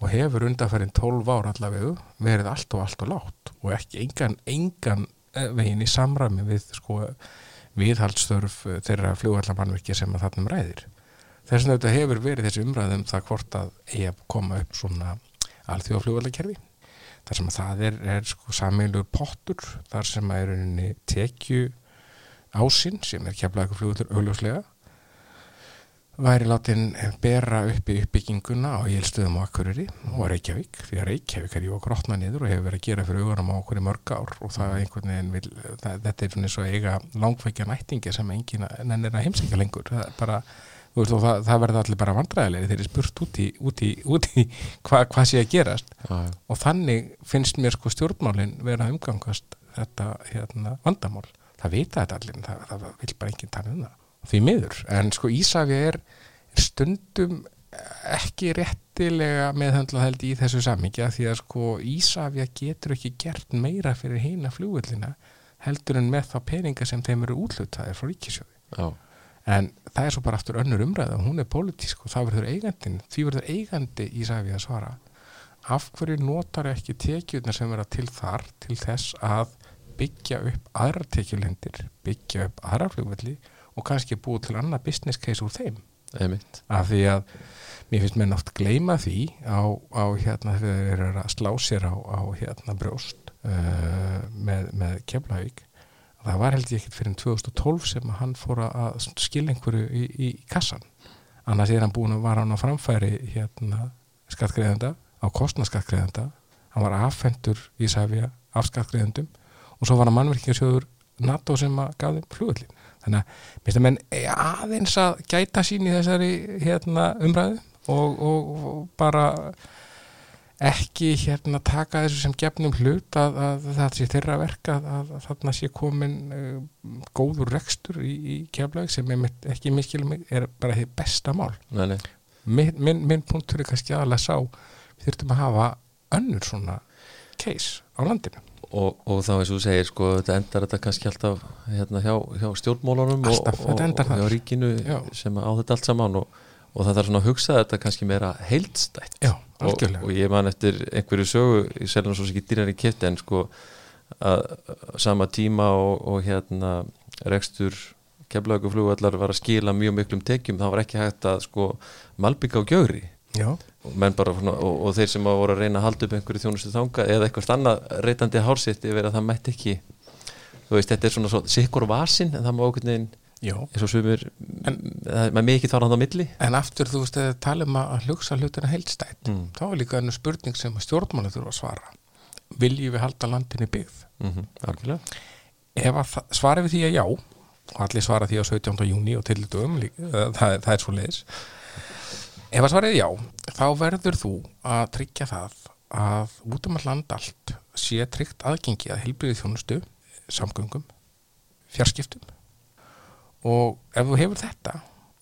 og hefur undanferðin 12 ár allavegu verið allt og allt og látt og ekki engan, engan eh, veginn í samræmi við sko viðhaldstörf eh, þeirra flugvallamannvirkja sem að þarna um ræðir. Þess vegna þetta hefur verið þessi umræðum það hvort að eigi að koma upp svona alþjóðaflugvallakerfi þar sem að það er, er sko sammeilur pottur þar sem að er rauninni tekju ásinn sem er keflaðu flugvallur augljóslega væri látin bera upp í uppbygginguna á Jélstöðum og Akureyri og Reykjavík því að Reykjavík er jú að grotna niður og hefur verið að gera fyrir augunum á okkur í mörg ár og það einhvern veginn vil, það, þetta er svona eins og eiga langveikja nættingi sem enginn nennir að heimsækja lengur. Það er bara, veist, það, það verður allir bara vandræðilegri þeir eru spurt út í, út í, út í hvað hva sé að gerast. Já. og þannig finnst mér sko stjórnmálin vera umgangast þetta hérna, vandamál. Það vita þetta allir það, það vil bara enginn tala um það. Því miður, en sko Ísafja er, er stundum ekki réttilega meðhandla held í þessu samíkja því að sko Ísafja getur ekki gert meira fyrir heina flugvöllina heldur en með þá peninga sem þeim eru útlutaðir frá ríkisjóði Já. En það er svo bara aftur önnur umræða hún er pólitísk og það verður eigandin því verður eigandi Ísafja að svara. Af hverju notar ekki tekjurnar sem vera til þar til þess að byggja upp aðra tekjulendir byggja upp aðra flugvelli og kannski búið til annað business case úr þeim? Einmitt. af því að mér finnst menn oft gleyma því á, á hérna þegar þeir eru að slá sér á, á hérna brjóst uh, með, með Keflavík það var held ég ekkert fyrir 2012 sem hann fór að skilja einhverju í, í, í kassan. Annars er hann búin að var hann á framfæri hérna skattgreðenda á kostnaskattgreðenda hann var affendur í Sæfja af skattgreðendum og svo var hann mannverkjarsjóður NATO sem að gaf þeim flugöllin þannig að mér finnst að menn aðeins að gæta sín í þessari hérna, umræðu og, og, og bara ekki hérna taka þessu sem gefnum hlut að, að það sé þeirra verk að, að, að þarna sé komin uh, góður rekstur í, í keflag sem er mitt, ekki miskilum er bara því besta mál. Nei, nei. minn, minn, minn punktur er kannski aðalega sá við þurfum að hafa önnur svona case á landinu. Og, og þá eins og þú segir sko, þetta endar þetta kannski alltaf hérna, hjá, hjá stjórnmólunum og, Alltaf, og, endar og hjá ríkinu Já. sem á þetta allt saman og, og það þarf svona að hugsa þetta kannski meira heildstætt. Já, og, og ég man eftir einhverju sögu í seljan svo ekki dýrar í kipti en sko að sama tíma og, og hérna rekstur keflaguflugvallar var að skila mjög miklum tekjum það var ekki hægt að sko malbygga á gjögri. Bara, og, og þeir sem voru að reyna að halda upp einhverju þjónustu þanga eða eitthvað annað reytandi hársitt yfir að það mætti ekki. Þú veist, þetta er svona svo sikkur vasin en það má okkur neginn eins og það maður mikið þar á milli En aftur þú veist að tala um að hugsa hlutina heildstætt Mm. þá er líka ennur spurning sem stjórnmála þurfa að svara Viljum við halda landinni byggð? mm -hmm, Ef að það- svarið við því að já og allir svara því á 17. júni og til dögum það, það er svo leiðis Ef að svarið já, þá verður þú að tryggja það að út um að land allt sé tryggt aðgengi að heilbriðið þjónustu, samgöngum, fjarskiptum og ef þú hefur þetta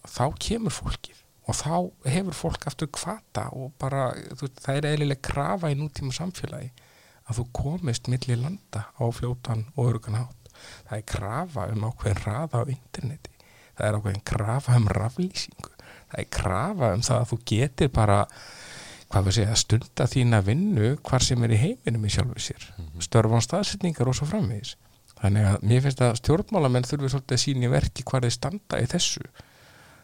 þá kemur fólkið. Og þá hefur fólk aftur kvata og bara, þú, það er eðlileg krafa í nútíma samfélagi að þú komist milli landa á fljótan og örugan hátt. Það er krafa um ákveðin raða á interneti. Það er ákveðin krafa um raflýsingu. Það er krafa um það að þú getur bara hvað við segja, stunda þína vinnu hvar sem er í heiminum í sjálfu sér. Mm -hmm. störfan staðsetningar og svo framvegis þannig að mér finnst að stjórnmálamenn þurfi svolítið að sína í verki hvað þeir standa í þessu.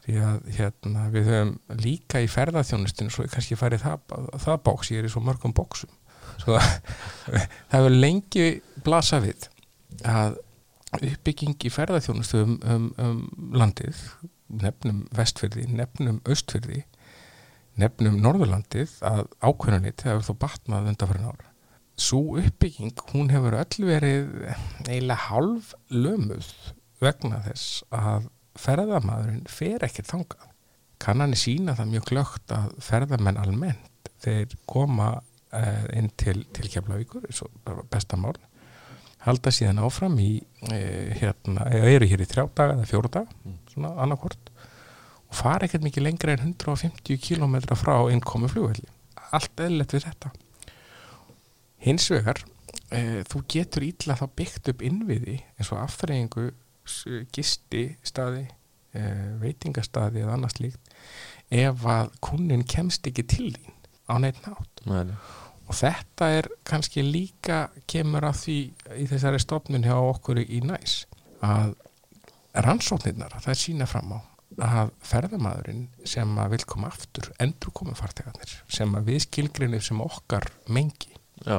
Því að hérna, við höfum líka í ferðarþjónustinu svo kannski farið það, það bóks ég er í svo mörgum bóksum svo, það hefur lengi blasa við að uppbygging í ferðarþjónustu um, um, um landið nefnum vestfyrði, nefnum austfyrði nefnum norðurlandið að ákveðunit hefur þó batnað undan fyrir nára svo uppbygging, hún hefur öll verið eiginlega halv lömuð vegna þess að ferðamæðurinn fer ekkert þangað. Kannanir sína það mjög glögt að ferðamenn almennt þeir koma uh, inn til, til Keflavíkur, bestamál, halda síðan áfram í, uh, hérna, eru hér í þrjá daga eða fjóru daga, mm. svona annarkort, og fara ekkert mikið lengra en 150 km frá innkomi fljóðvelli. Allt eðlert við þetta. Hins vegar, uh, þú getur ítla þá byggt upp innviði eins og aftreyingu gisti staði eh, veitingastaði eða annars líkt ef að kunnin kemst ekki til þín á neitt nátt Nei. og þetta er kannski líka kemur að því í þessari stofnun hjá okkur í næs að rannsóknirnar það sína fram á að ferðamæðurinn sem að vil koma aftur endur komið fartegarnir sem að við skilgrinir sem okkar mengi Já.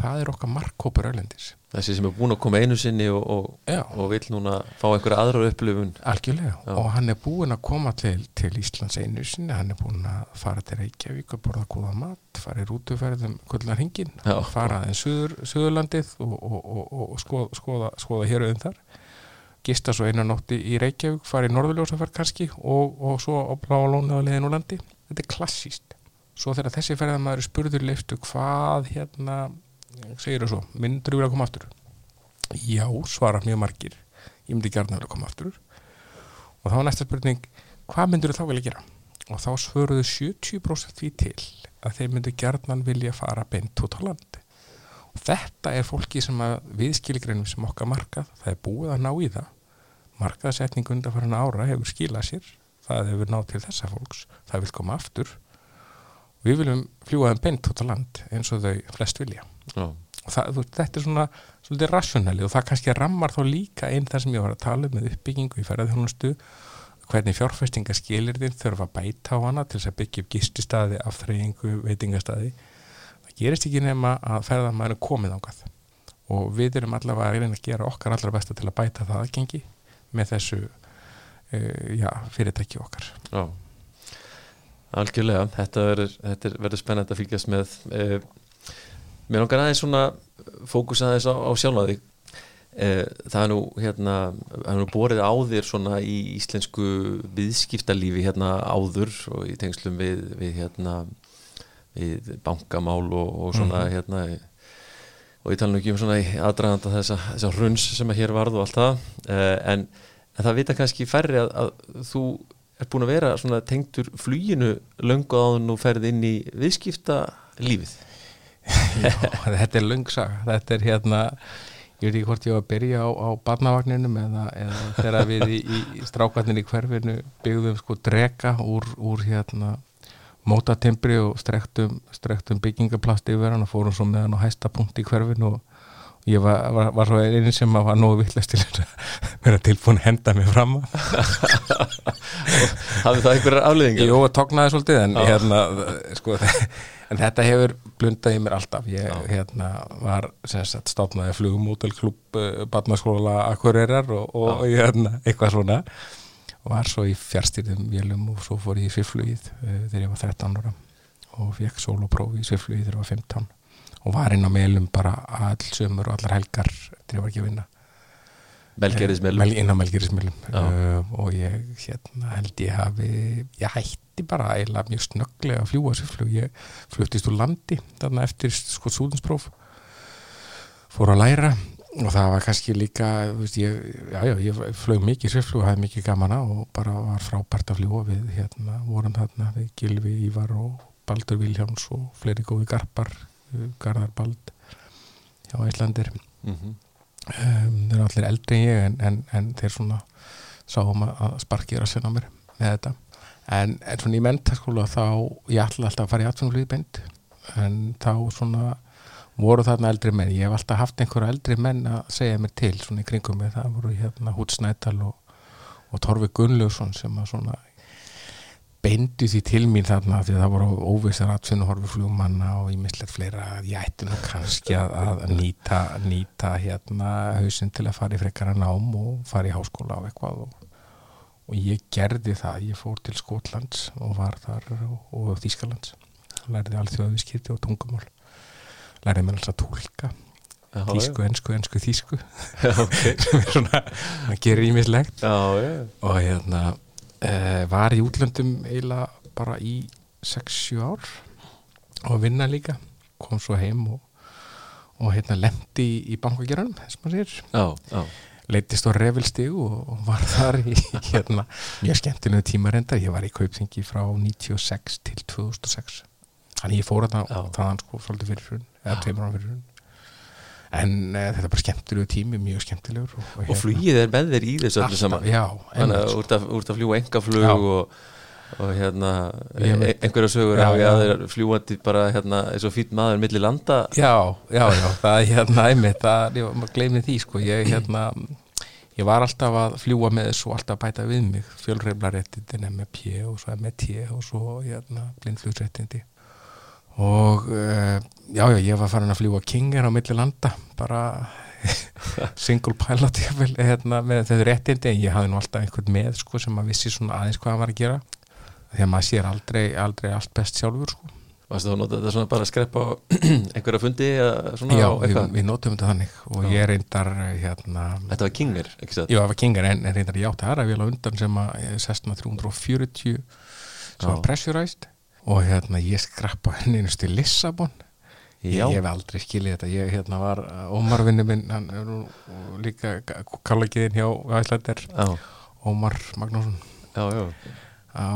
það er okkar markkópur öllendis þessi sem er búin að koma einu sinni og, og, og vil núna fá einhverja aðra upplifun. Algjörlega. Já. og hann er búin að koma til, til Íslands einu sinni. Hann er búin að fara til Reykjavík og borða góða mat, fara í rútuferðum kvöldnar hingin, fara aðeins söður, söðurlandið og, og skoða, skoða, skoða hér auðvitað þar. Gista svo einu nótti í Reykjavík fara í norðurljósaferð kannski og svo á bláalónu á leðinu landi. Þetta er klassíst svo þegar þessi ferðamæður spurður leiftu hvað hérna segir það svo, myndur þú vilja koma aftur? Já, svara mjög margir. Ég myndi gerna vilja koma aftur. Og þá var næsta spurning hvað myndur þú þá vilja gera? Og þá svöruðu 70% því til að þeir myndu gerna vilja fara beint út á landi og þetta er fólki sem að viðskilgreinum sem okkar markað, það er búið að ná í það. Markaðsetning undan farin ára hefur skilað sér, það hefur náð til þessa fólks, það vil koma aftur við viljum fljúa þeim beint út á land eins og þau flest vilja. Já. og það, þetta er svona svolítið rationali og það kannski rammar þá líka einn þar sem ég var að tala um með uppbyggingu í ferðarþjónustu hvernig fjárfestinga skilir þinn þurfa að bæta á hana til þess að byggja upp gististadi, aftreyingu, veitingastadi það gerist ekki nema að ferðarmæður er komið ákvað og við erum allavega að reyna að gera okkar allra besta til að bæta það aðgengi með þessu uh, já, fyrirtæki okkar. Já, algjörlega. Þetta verður, verður spennand að fylgjast með uh, Mér langar aðeins svona fókus aðeins á, á sjálfaði eh, það er nú hérna, það er nú borið á þér svona í íslensku viðskiptalífi hérna áður og í tengslum við, við hérna við bankamál og, og svona mm -hmm. hérna og ég tala nú ekki um svona aðdraganda þessa, þessa hruns sem að hér varð og allt það. Eh, en, en það vita kannski færri að, að þú er búin að vera svona tengtur flýinu löngu á þú ferð inn í viðskiptalífið? Já, þetta er lungsaga þetta er hérna, ég veit ekki hvort ég var að byrja á, á barnavagninum eða, eða þegar við í, í strákarnir í hverfinu byggðum sko drega úr, úr hérna mótatimbri og strektum, strektum byggingaplasti yfir hann og fórum svo með hann á hæsta punkt í hverfinu og ég var, var, var svo einin sem var nógu villast til að vera tilbúin að henda mig fram Hafið það einhverjar afleðingar? Jú, tóknaði svolítið en, hérna, sko, en þetta hefur blundaði mér alltaf. Ég hérna, var státnaði flugumótelklub uh, eh, badnaskóla akkurirar og, og hérna, eitthvað svona. Var svo í fjárstýrðum vélum og svo fór ég í svifflugið uh, þegar ég var 13 ára og fekk soloprófi í svifflugið þegar ég var 15 og var inn á meilum bara all sömur og allar helgar þegar ég var ekki að vinna. Melgerismilum inn á Melgerismilum uh, og ég hérna, held ég hafi ég hætti bara eiginlega mjög snögglega að fljúa sér flug ég fluttist úr landi þarna eftir sko súðinspróf fór að læra og það var kannski líka veist, ég, já, já, ég flög mikið sérflug og hafði mikið gaman á og bara var frábært að fljúa við hérna, vorum þarna við Gilvi, Ívar og Baldur Viljáns og fleiri góði garpar Garðar Bald hjá Íslandir mm -hmm. um, þeir eru allir eldri en ég en, en, en þeir svona sáum að sparkið er að senna mér með þetta. En, en svona í mentaskóla þá ég ætla alltaf að fara í atvinnuflýði beint en þá svona voru þarna eldri menn, ég hef alltaf haft einhverja eldri menn að segja mér til svona í kringum mig, það voru hérna Hút Snædal og, og Torfi Gunnlaugsson sem að svona beindu því til mín þarna því að það voru óvissar atvinnu horfi flugmanna og ég mislegt fleira að ég ætti nú kannski að, að nýta, nýta hérna hausinn til að fara í frekara nám og fara í háskóla á eitthvað og, og ég gerði það, ég fór til Skotlands og var þar og, og Þískalands lærði alþjóðavískipti og tungumál. Lærði mér alls að tólka þísku, ensku, ensku, þísku okay. sem er svona, það gerir ímislegt og hérna uh, var í útlöndum eiginlega bara í 6-7 ár og vinna líka. Kom svo heim og, og hérna lendi í, í bankageranum þess maður sér, já, já. leittist á revilstíg og, var þar í hérna mjög skemmtilegu tímarendar, ég var í kaupþingi frá 96 til 2006 þannig ég fór að það þaðan sko svolítið fyrir hrun, eða tveimur án fyrir hrun en uh, þetta er bara skemmtilegu tími mjög skemmtilegur og, og flugið er með þér í þessu öllu saman. já, þannig að úr að, úr að fljúa engaflug og, og hérna e einhverja sögur Já, af já. að þeir fljúandi bara hérna eins og fýtt maður milli landa. Já, já, já, það er hérna einmitt, það, ég maður gleymi því sko, ég hérna ég var alltaf að fljúa með þessu og alltaf bæta við mig. Fjölreiflaréttindin MFP og svo MT og svo hérna blindflugsréttindi og uh, já, já, ég var farin að fljúa Kinger á milli landa bara single pilot jafnvel, hérna, með þau réttindi en ég hafði nú alltaf einhvern með sko, sem að vissi svona aðeins hvað hann var að gera því að maður sér aldrei, aldrei allt best sjálfur sko. Varstu þá að nota þetta svona bara að skreppa á einhverja fundi eða svona Já, á við, eitthvað? við notum þetta þannig og Já. ég reyndar hérna, Þetta var Kinger, ekki satt? já, það var Kinger en, en reyndar ég átti aðra vél á undan sem að ég sestna 340 sem var Já. Og hérna ég skrappa henni einust til Lissabon. Ég, ég hef aldrei skilið þetta. Ég hérna var, Ómar vinnu minn hann er nú líka kallagiðin hjá já, Ómar Magnússon. Já, já,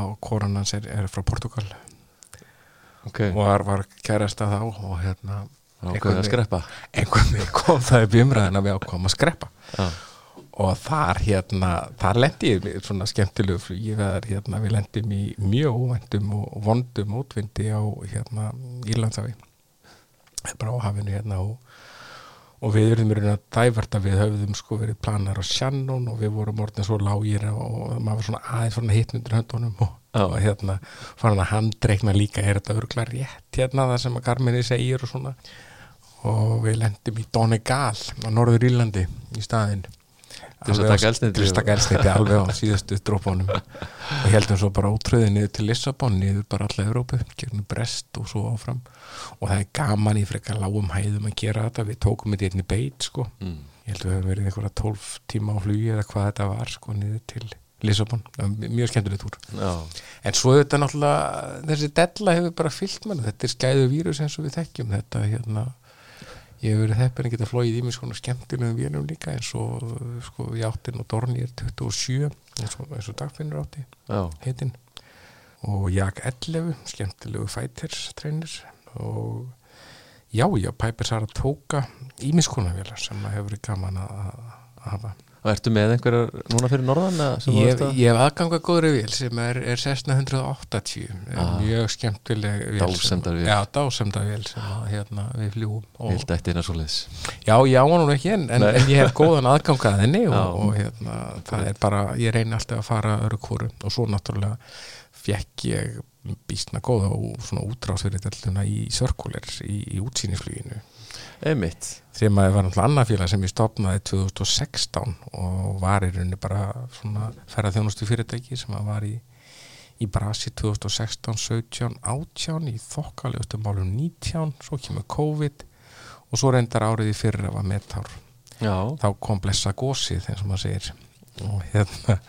og koran hans er, er frá Portugal ok. Og var, var kærasta þá og hérna einhvern veginn kom það í umræðin að við ákvæmum að skreppa. Já, og þar hérna, þar lendi ég svona skemmtilegu flugi. Við, hérna, við lendum í mjög óvæntum og vondum útvindi á hérna Írlandsafi bara á hafinu hérna og, og við í raun að dæverta við höfðum sko verið planar á Shannon og við vorum orðin svo lágir og maður var svona aðeins svona hitt undir höndunum og, og hérna farin að handreikna líka er þetta örgulega rétt hérna það sem að Garminni segir og svona? Og við lendum í Donegal á Norður Írlandi í staðinn Til að taka eldsneyti til að taka eldsneiti alveg á síðustu drópunum og heldum svo bara ótröðið niður til Lissabon niður bara alla Európu, gegnum Brest og svo áfram. Og það er gaman í frekar lágum hæðum að gera þetta. Við tókum þetta í einni beit sko. Mm. ég held að við höfum verið einhverja 12 tíma á flugi eða hvað þetta var sko niður til Lissabon, mjög skemmtileg túr já, en svo þetta náttúrulega þessi della hefur bara fyllt mann þetta er skæðu vírus eins og við þekkjum. Þetta hérna ég hefur verið heppin að geta flóið í mig svona skemmtilegum vélum líka eins og sko ég átti nú Dornier 27 eins og, eins og dagfinnur átti heitinn. Og Jak 11 skemmtilegu fighters treinir og já, já, Piper Saratoga ímiskunavélar sem að hefur verið gaman að hafa og ertu með einhverjar núna fyrir norðan Ég, ég hef aðganga góðri vél sem er, er Cessna 180 er Ah. mjög skemmtileg vél sem- Dásemdarvél. Já, dásemdarvél sem að, hérna, við fljúum og, Vilt ætti hérna svo leiðis Já, já, hún ekki en, en, en ég hef góðan aðganga að henni og, Já. og hérna, það er bara ég reyni alltaf að fara öru kóru og svo náttúrulega fekk ég býstna góða og svona útrásfyrirtelluna í Sörkuler í, í útsýnisfluginu Einmitt. Sem að það var náttúrulega annað félag sem ég stopnaði 2016 og var í rauninni bara svona ferðarþjónustu fyrirtæki sem að var í, í Brasi 2016, 17, 18 í þokkalegustu málum 19 svo kemur COVID og svo reyndar árið í fyrra var metár þá kom blessa gósið eins og maður segir. Og hérna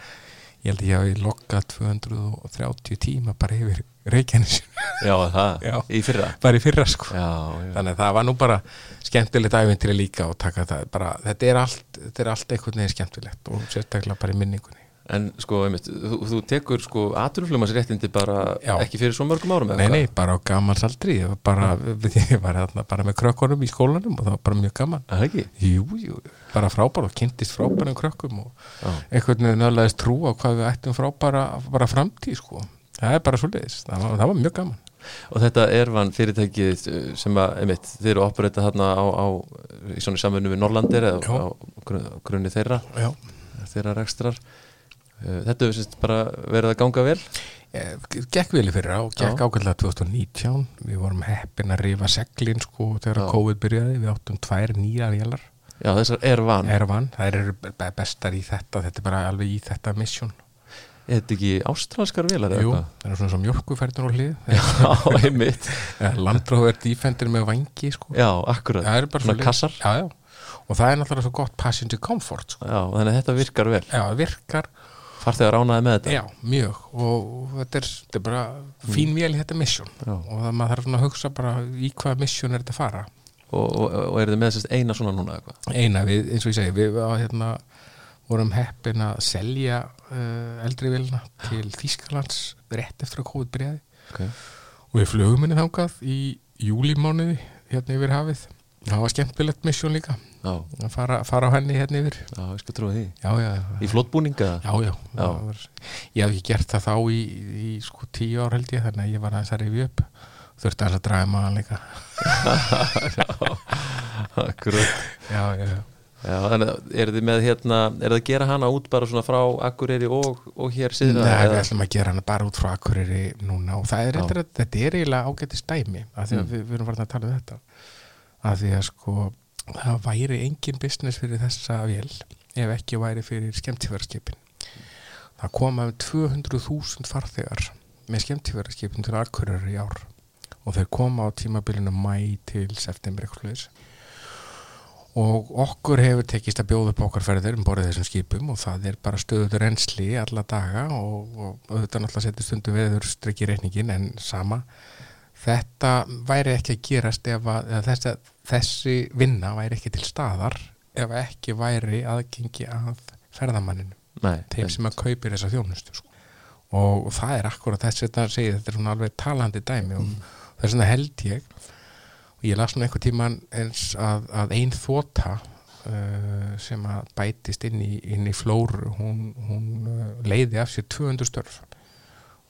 ég held að ég hafi lokkað 230 tíma bara yfir Reykjanes. Já, það, Já. í fyrra? Bara í fyrra sko. Já, já, þannig að það var nú bara skemmtilegt æfintri líka og taka það bara, þetta er allt, þetta er allt einhvern veginn skemmtilegt og sérstaklega bara í minningunni. En sko, einmitt, þú, þú tekur sko aturflumarsréttindi bara Já. ekki fyrir svo mörgum árum Nei, nei, bara á gamans aldri ég var bara, ég var þarna bara með krökkunum í skólanum og það var bara mjög gaman. Það ekki? Jú, jú, bara frábæra og kynntist frábærum krökkum og einhvern veginn öðlaðist trú á hvað við ættum frábæra bara framtíð sko það er bara svo leiðis, það, það var mjög gaman. Og þetta er vann fyrirtækið uh, sem að, einmitt, þið eru að operata þarna á, á í svona samfunnu við Norlandir eða Já. á grunni, grunni þeirra Já, þeirra rekstrar. Uh, Þetta hefur sérst bara verið að ganga vel? Eh, gekk vel í fyrra og gekk ákveðlega 2019 við vorum heppin að rifa seglin sko þegar Já. COVID byrjaði, við áttum tvær nýja vélar, Já, þessar er van Er Ervan, þær eru be- bestar í þetta. Þetta er bara alveg í þetta mission þetta ekki ástralskar velar Jú, eða það er svona svo mjölkufærdur og hlið. Eitthvað? Já, einmitt Landróver Defender með vangi sko. Já, akkurat. Er Svona kassar. Já, já. og það er náttúrulega svo gott passenger comfort sko. Já, þannig að þetta virkar vel. Já, virkar, Farþegar ránaði með þetta? Já, mjög. Og þetta er, þetta er bara fín vél í þetta mission. Já. og það maður þarf svona að hugsa bara í hvaða mission er þetta að fara. Og, og, og er þið með sérst eina svona núna eitthvað? eina við, eins og ég segi, við á, hérna, vorum heppin að selja eldri vilna til Þýskalands rétt eftir að COVID byrjaði. Okay. og við flugum henni þangað í júlimánuði hérna yfir hafið. Það var skemmtilegt mission líka. Já, að fara, fara á henni hérna yfir. Já, ég skal trúa því. Já, já, Í flótbúninga? já, já, það Var, ég hef ekki gert það þá í, í sko tíu ár held ég þannig að ég var aðeins að rifja upp. Þurfti að draga maðan líka. Akkurat. Já, já, já Já, að er þið með hérna Er það að gera hana út bara svona frá Akureyri og, og hér síðan? Nei, við ætlum að gera hana bara út frá Akureyri núna og það er eitthvað, þetta er eiginlega ágætist dæmi af því að Mm. við, við erum farin að tala um þetta af því að sko það væri engin business fyrir þessa vél ef ekki væri fyrir skemmtífæraskipin það koma um 200.000 farþegar með skemmtífæraskipin til Akureyri í ár og þeir koma á tímabilinu mæ til september eitthvað og okkur hefur tekist að bjóða upp okkar ferðir um borðið þessum skipum og það er bara stöður ensli alla daga og, og auðvitað náttúrulega setja stundum veður strikki reikningin en sama. Þetta væri ekki að gerast ef að þessi, þessi vinna væri ekki til staðar ef ekki væri aðgengi að ferðamanninu Nei, þeim sem að kaupir þessa þjónustu sko. og það er akkurat þess að þetta segir þetta er svona alveg talandi dæmi og þess vegna held ég og ég las nú einhver tíman eins að, að ein þóta uh, sem að bætist inn í, inn í flóru hún, hún uh, leiði af sér 200 störf.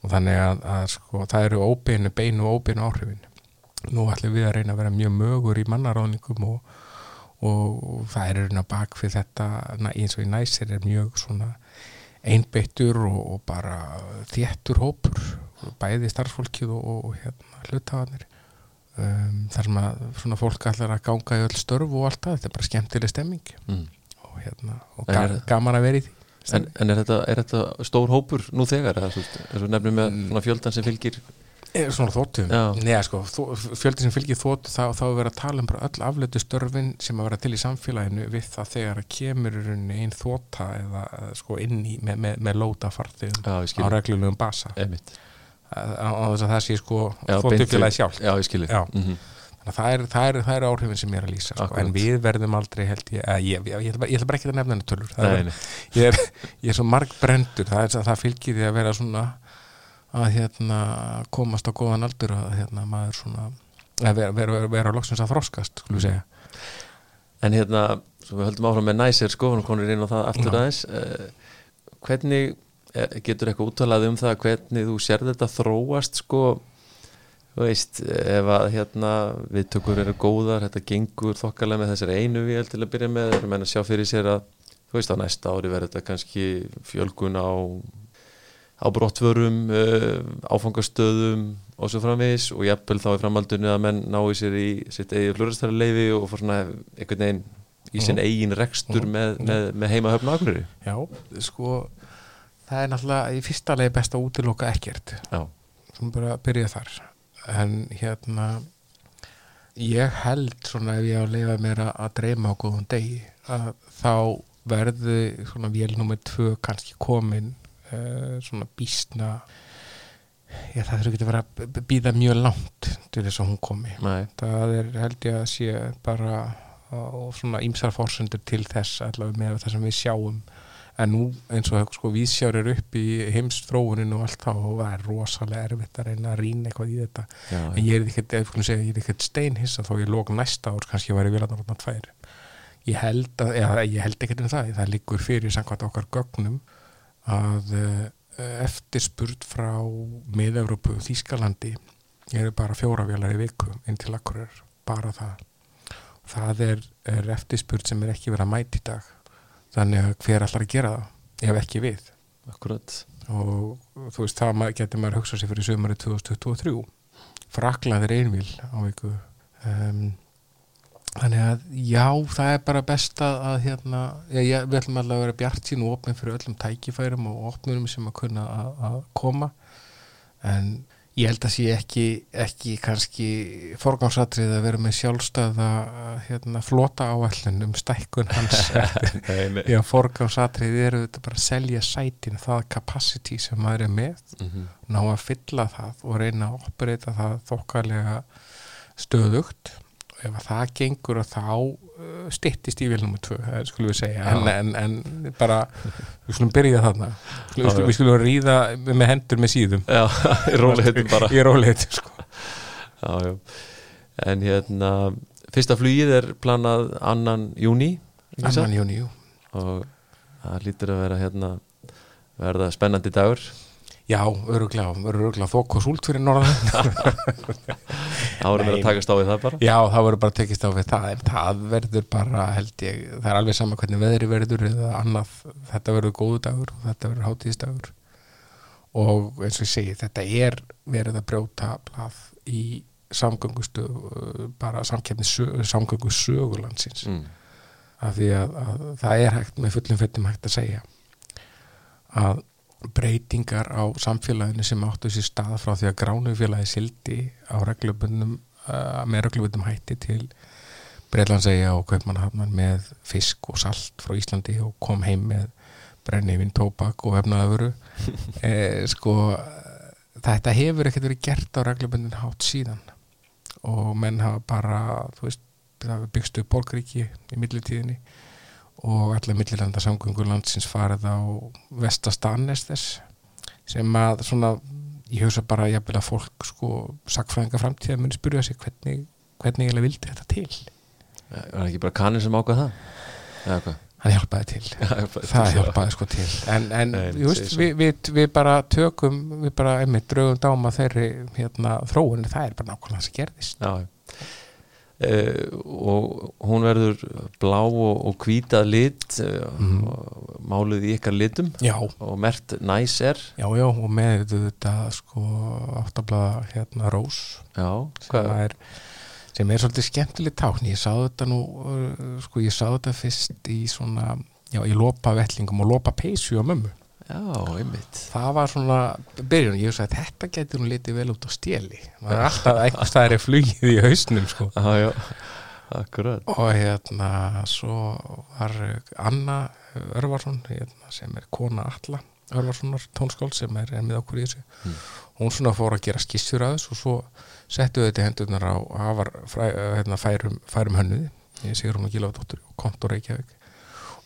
Og þannig að, að sko, það eru óbeinu, beinu og óbeinu áhrifin. Nú ætlum við að reyna að vera mjög mögur í mannaráðningum og, og það er reyna bak fyrir þetta eins og í næsir er mjög svona einbeittur og, og bara þéttur hópur bæði starfsfólkið og, og hérna, hlutafanir um, þar sem að svona fólk allar að ganga í öll störf og allt það, þetta er bara skemmtileg stemming mm. og, hérna, og er- gaman að vera í því en, en er, þetta, er þetta stór hópur nú þegar? nefnum með svona fjöldan sem fylgir Er svona þóttum, neða sko þó, fjöldi sem fylgir þóttu þá, þá er verið að tala um bara öll afleitu störfin sem að vera til í samfélaginu við það þegar að kemur einn þóta eða eh, sko inn í með, með, með lóta ég á reglulegum basa Einmitt. Á á þess að það sé sko þóttufélagi sjálf Já, þannig að það er, það, er, það er áhrifin sem ég er að lýsa sko. En við verðum aldrei held ég að ég, ég, ég, ég ætla bara ekki að nefna henni tölur. Er, ég, er, ég er svo marg brendur það, það fylgir því að vera svona að hérna komast á góðan aldur að hérna maður svona að vera, vera, vera, vera loksins að þroskast skulum segja. En hérna, við höldum áfram með næsir skoðunarkonur inn á það aftur aðeins. Uh, Hvernig eh, getur eitthvað úttalað um það hvernig þú sér þetta þróast sko veist, ef að hérna viðtökur eru góðar, þetta gengur þokkalega með þessari einu vél til að byrja með erum enn að sjá fyrir sér að þú veist á næsta ári verður þetta kannski fjölgun á á brottvörum, uh, áfangastöðum og svo framvegis og jafnvel þá í framhaldinu að menn nái sér í sitt eigið fluristæra leifi og fór svona einhvern veginn í sinn Mhm. eigin rekstur Mhm. með, með, með heima höfna akureyri já, sko það er náttúrulega í fyrsta leið best að útiloka ekkert. Sem bara byrja þar. En hérna ég held svona ef ég á að leifa mér að, að dreyma á góðum degi að þá verði svona vél nummer tvö kannski komin uh, svona býstna já, það þurfi ekki að vera að býða mjög langt til þess að hún komi. Nei, það er held ég að sé bara og svona ímsar fórsendur til þess allavega með það sem við sjáum en nú eins og sko vísjár er upp í heimsfróuninu og allt þá og það er rosalega erfitt að reyna að rýna eitthvað í þetta. Já, en ég er ekkert, er ekkert steinhissa þó ég lók næsta ár, kannski ég væri vilandarotna tvær. Ég held að, held ekkert um það, það liggur fyrir samkvæmt okkar gögnum að uh, eftirspurt frá miða-Európu Þýskalandi eru bara fjóra vélar í viku inn til akkurir, bara það. Það er, er eftirspurt sem er ekki verið að mæta í dag þannig að hver allar að gera það ef ekki við? Akkurat. Og þú veist, það getur maður hugsað sér fyrir sömari 2023 Frakland er einvíl á viku. Um, þannig að já, það er bara best að, hérna, já, já, við ætlum alveg að vera bjart sín og opnum fyrir öllum tækifærum og opnum sem að kunna að koma. En ég held að sé ekki, ekki kannski forgangsatrið að vera með sjálfstæða hérna, flota áallin um stækkun hans. Já, forgangsatrið eru þetta bara að selja sætin, það capacity sem maður er með, Mhm. ná að fylla það og reyna að operita það þokkalega stöðugt og ef að það gengur að þá uh, styttist í vil nummer tvö, það skulum við segja. En, en, en bara við skulum byrja þarna. Við skulum, við skulum ríða með hendur með síðum. Já, róleitum bara. Ég er óleitt sko. já, já. En hérna Fyrsta flugið er planað annan júni annan júni, jú. Og það lítur að vera hérna verða spennandi dagur já, öruglega, öruglega þokk og súlt fyrir norðan. Erum við Nei. að takast á við það bara. Já, það verður bara tekist á við það en það verður bara, held ég það er alveg sama hvernig veðri verður eða annað, þetta verður góðu dagur og þetta verður hátíðisdagur. Og eins og ég segi, þetta er verið að brjóta blað í samgöngustu bara samkefni samgöngu sögulandsins. Mm. af því að, að það er hægt með fullum fettum hægt að segja að breytingar á samfélaginu sem áttu sér stað frá því að gránufélagi sildi á reglubundum uh, með reglubundum hætti til Breitlandsegja og Kaupmannhafnar með fisk og salt frá Íslandi og kom heim með brennivinn, tóbak og vefnaðavöru eh, sko þetta hefur ekkert verið gert á reglubundin hátt síðan og menn hafa bara, þú veist byggst upp borgríki í millitíðinni og allar millilanda samgöngur landsins farið á vestastannes þess sem að svona ég hugsa bara jafnvel að fólk sko sakfræðinga framtíða muni spyrja sig hvernig, hvernig ég vildi þetta til? Það ekki bara kannin sem ákvað það? Eða hvað? Hann hjálpaði til. Það hjálpaði sko til. En, en Nei, veist, við, við, við bara tökum við bara einmitt draugum dáma þeirri hérna, þróun, það er bara nákvæmlega það sem gerðist. Já Uh, og hún verður blá og, og hvítað lit uh, Mhm. og máluð í ykkar litum. Já, og mert næs er. Já, já og með þetta sko áttablaða hérna rós já, sem er, sem er svolítið skemmtileg tákn. Ég sá þetta nú uh, sko ég sá þetta fyrst í svona já, í lopa vettlingum og lopa peysu á mömmu já, einmitt. Það var svona byrjun, ég sagði að þetta getur hún litið vel út á stjeli það er alltaf staðar er flugið í hausnum sko. Já, já, akkurat. Og hérna svo var Anna Örvarsson hérna, sem er kona Alla Örvarssonar tónskáld sem er, með okkur í þessu. Mm. hún svona fór að gera skissur að þessu og svo settu þetta í hendurnar á afar fræ, hérna, færum, færum hönnuði ég sigur hún að Gílafadóttur og Kontor Reykjavík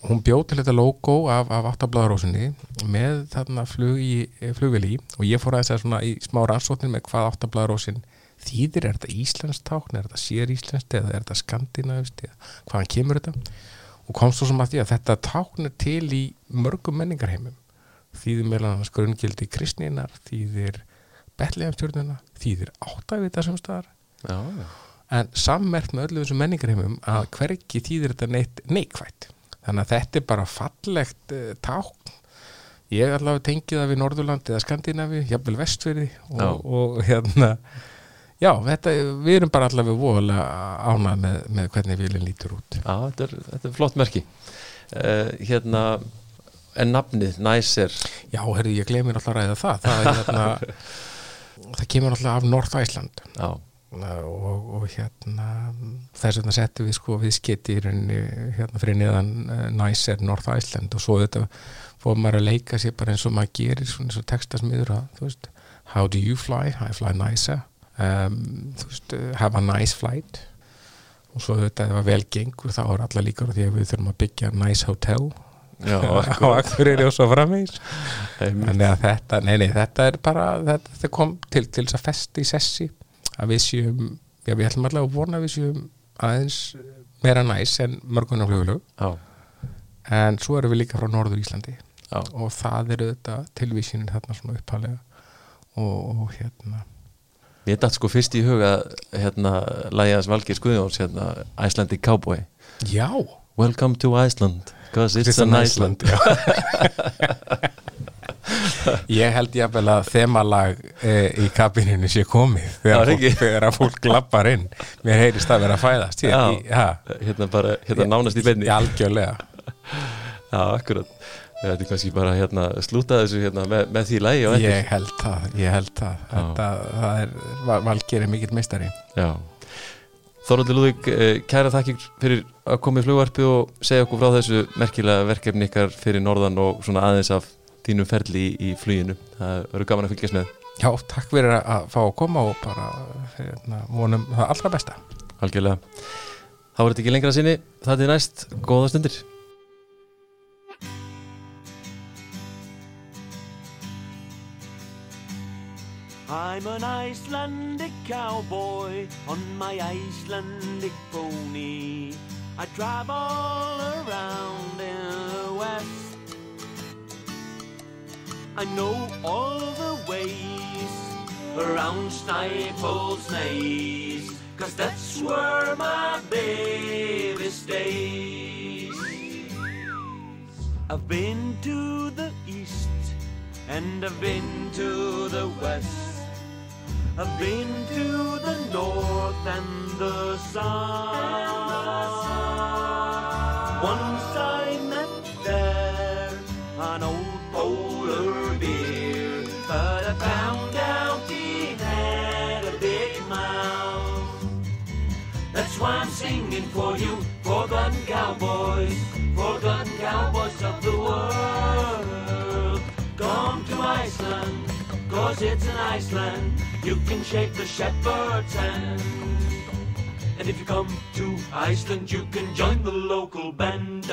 hún bjóð til þetta logo af, af áttablaðarósinni með þarna í, flugvel í og ég fór að þess að svona í smá rannsóknir með hvað áttablaðarósin þýðir, er þetta íslenskt tákn, er þetta sér íslenskt eða er þetta skandinavist eða hvaðan kemur þetta? Og komst svo sem að því að þetta tákn er til í mörgum menningarheimum. Þýðir meðlan annars grunngildi kristninar þýðir betlegamstjörnuna þýðir áttavita sem staðar. Já, já, en sammert með öllu þessum menningarheimum að hvergi þýðir þetta neitt neikvætt þannig að þetta er bara fallegt uh, tákn. Ég allavega tengi það við Norðurlandi eða Skandinavi, jafnvel vestfyrði Já. og, og hérna já, þetta, við erum bara allavega voðalega ánað með, með hvernig vilin lítur út. Já þetta, er, þetta er flott merki. Uh, hérna en nafnið næs er já, herri, ég gleymi alltaf að ræða það. Það, er, hérna, það kemur alltaf af North Iceland. Já, og, og hérna þess vegna settum við sko viðskiti í rauninni hérna fyrir niðan uh, Nicer North Iceland og svo þetta fór maður að leika sér bara eins og maður gerir svona eins og textasmiður að veist how do you fly, I fly nicer. Um, veist, uh, have a nice flight. Og svo þetta ef það vel gengur þá er alla líka því að við þurfum að byggja nice hotel. Já, á Akureyri og svo þannig að þetta, nei, nei, þetta er bara þetta, þetta kom til, til þess að festa í sessi að við séum já, við ætlum allavega að vona að við séum aðeins meira næs en mörgunar Já, en svo erum við líka frá Norður Íslandi. Já, og það eru þetta tilvísinin þarna svona uppalega og, og hérna. Ég dætt sko fyrst í huga hérna Læjas Valgir Skuðjóns hérna Icelandic Cowboy. Já, Welcome to Iceland Cause it's, an Iceland. já. ég held jafnvel að þemalag e, í kabininu sé komið þegar, fólk, þegar að fólk lappar inn. Mér heyrist að vera að fæðast ég, Já. í, ha, Hérna bara, hérna nánast í beinni. Algjörlega. Já, akkurat. Þetta er kannski bara hérna slúta þessu hérna með, með því lægi ég held það, ég held það. Þetta, það er, Val- Valgeir er mikill meistari. Já. Þorvaldur Lúðvík, eh, kæra þakkir fyrir að koma í flugvarpi og segja okkur frá þessu merkilega verkefni ykkar fyrir norðan og svona aðeins af þínum ferli í, í fluginu. Það verður gaman að fylgjast með. já, takk fyrir að- fá að koma og bara hérna, vonum það allra besta Algjörlega. Þá er þetta ekki lengra sinni. Það er næst. Góða stundir. I'm an Icelandic cowboy on my Icelandic pony. I travel around in the west. I know all the ways around Snipel's Naze, cause that's where my baby stays. I've been to the east and I've been to the west. I've been to the north and the south. Once Singing for you, forgotten for forgotten cowboys of the world. Come to Iceland, cause it's an Iceland. You can shake the shepherd's hand. And if you come to Iceland, you can join the local band.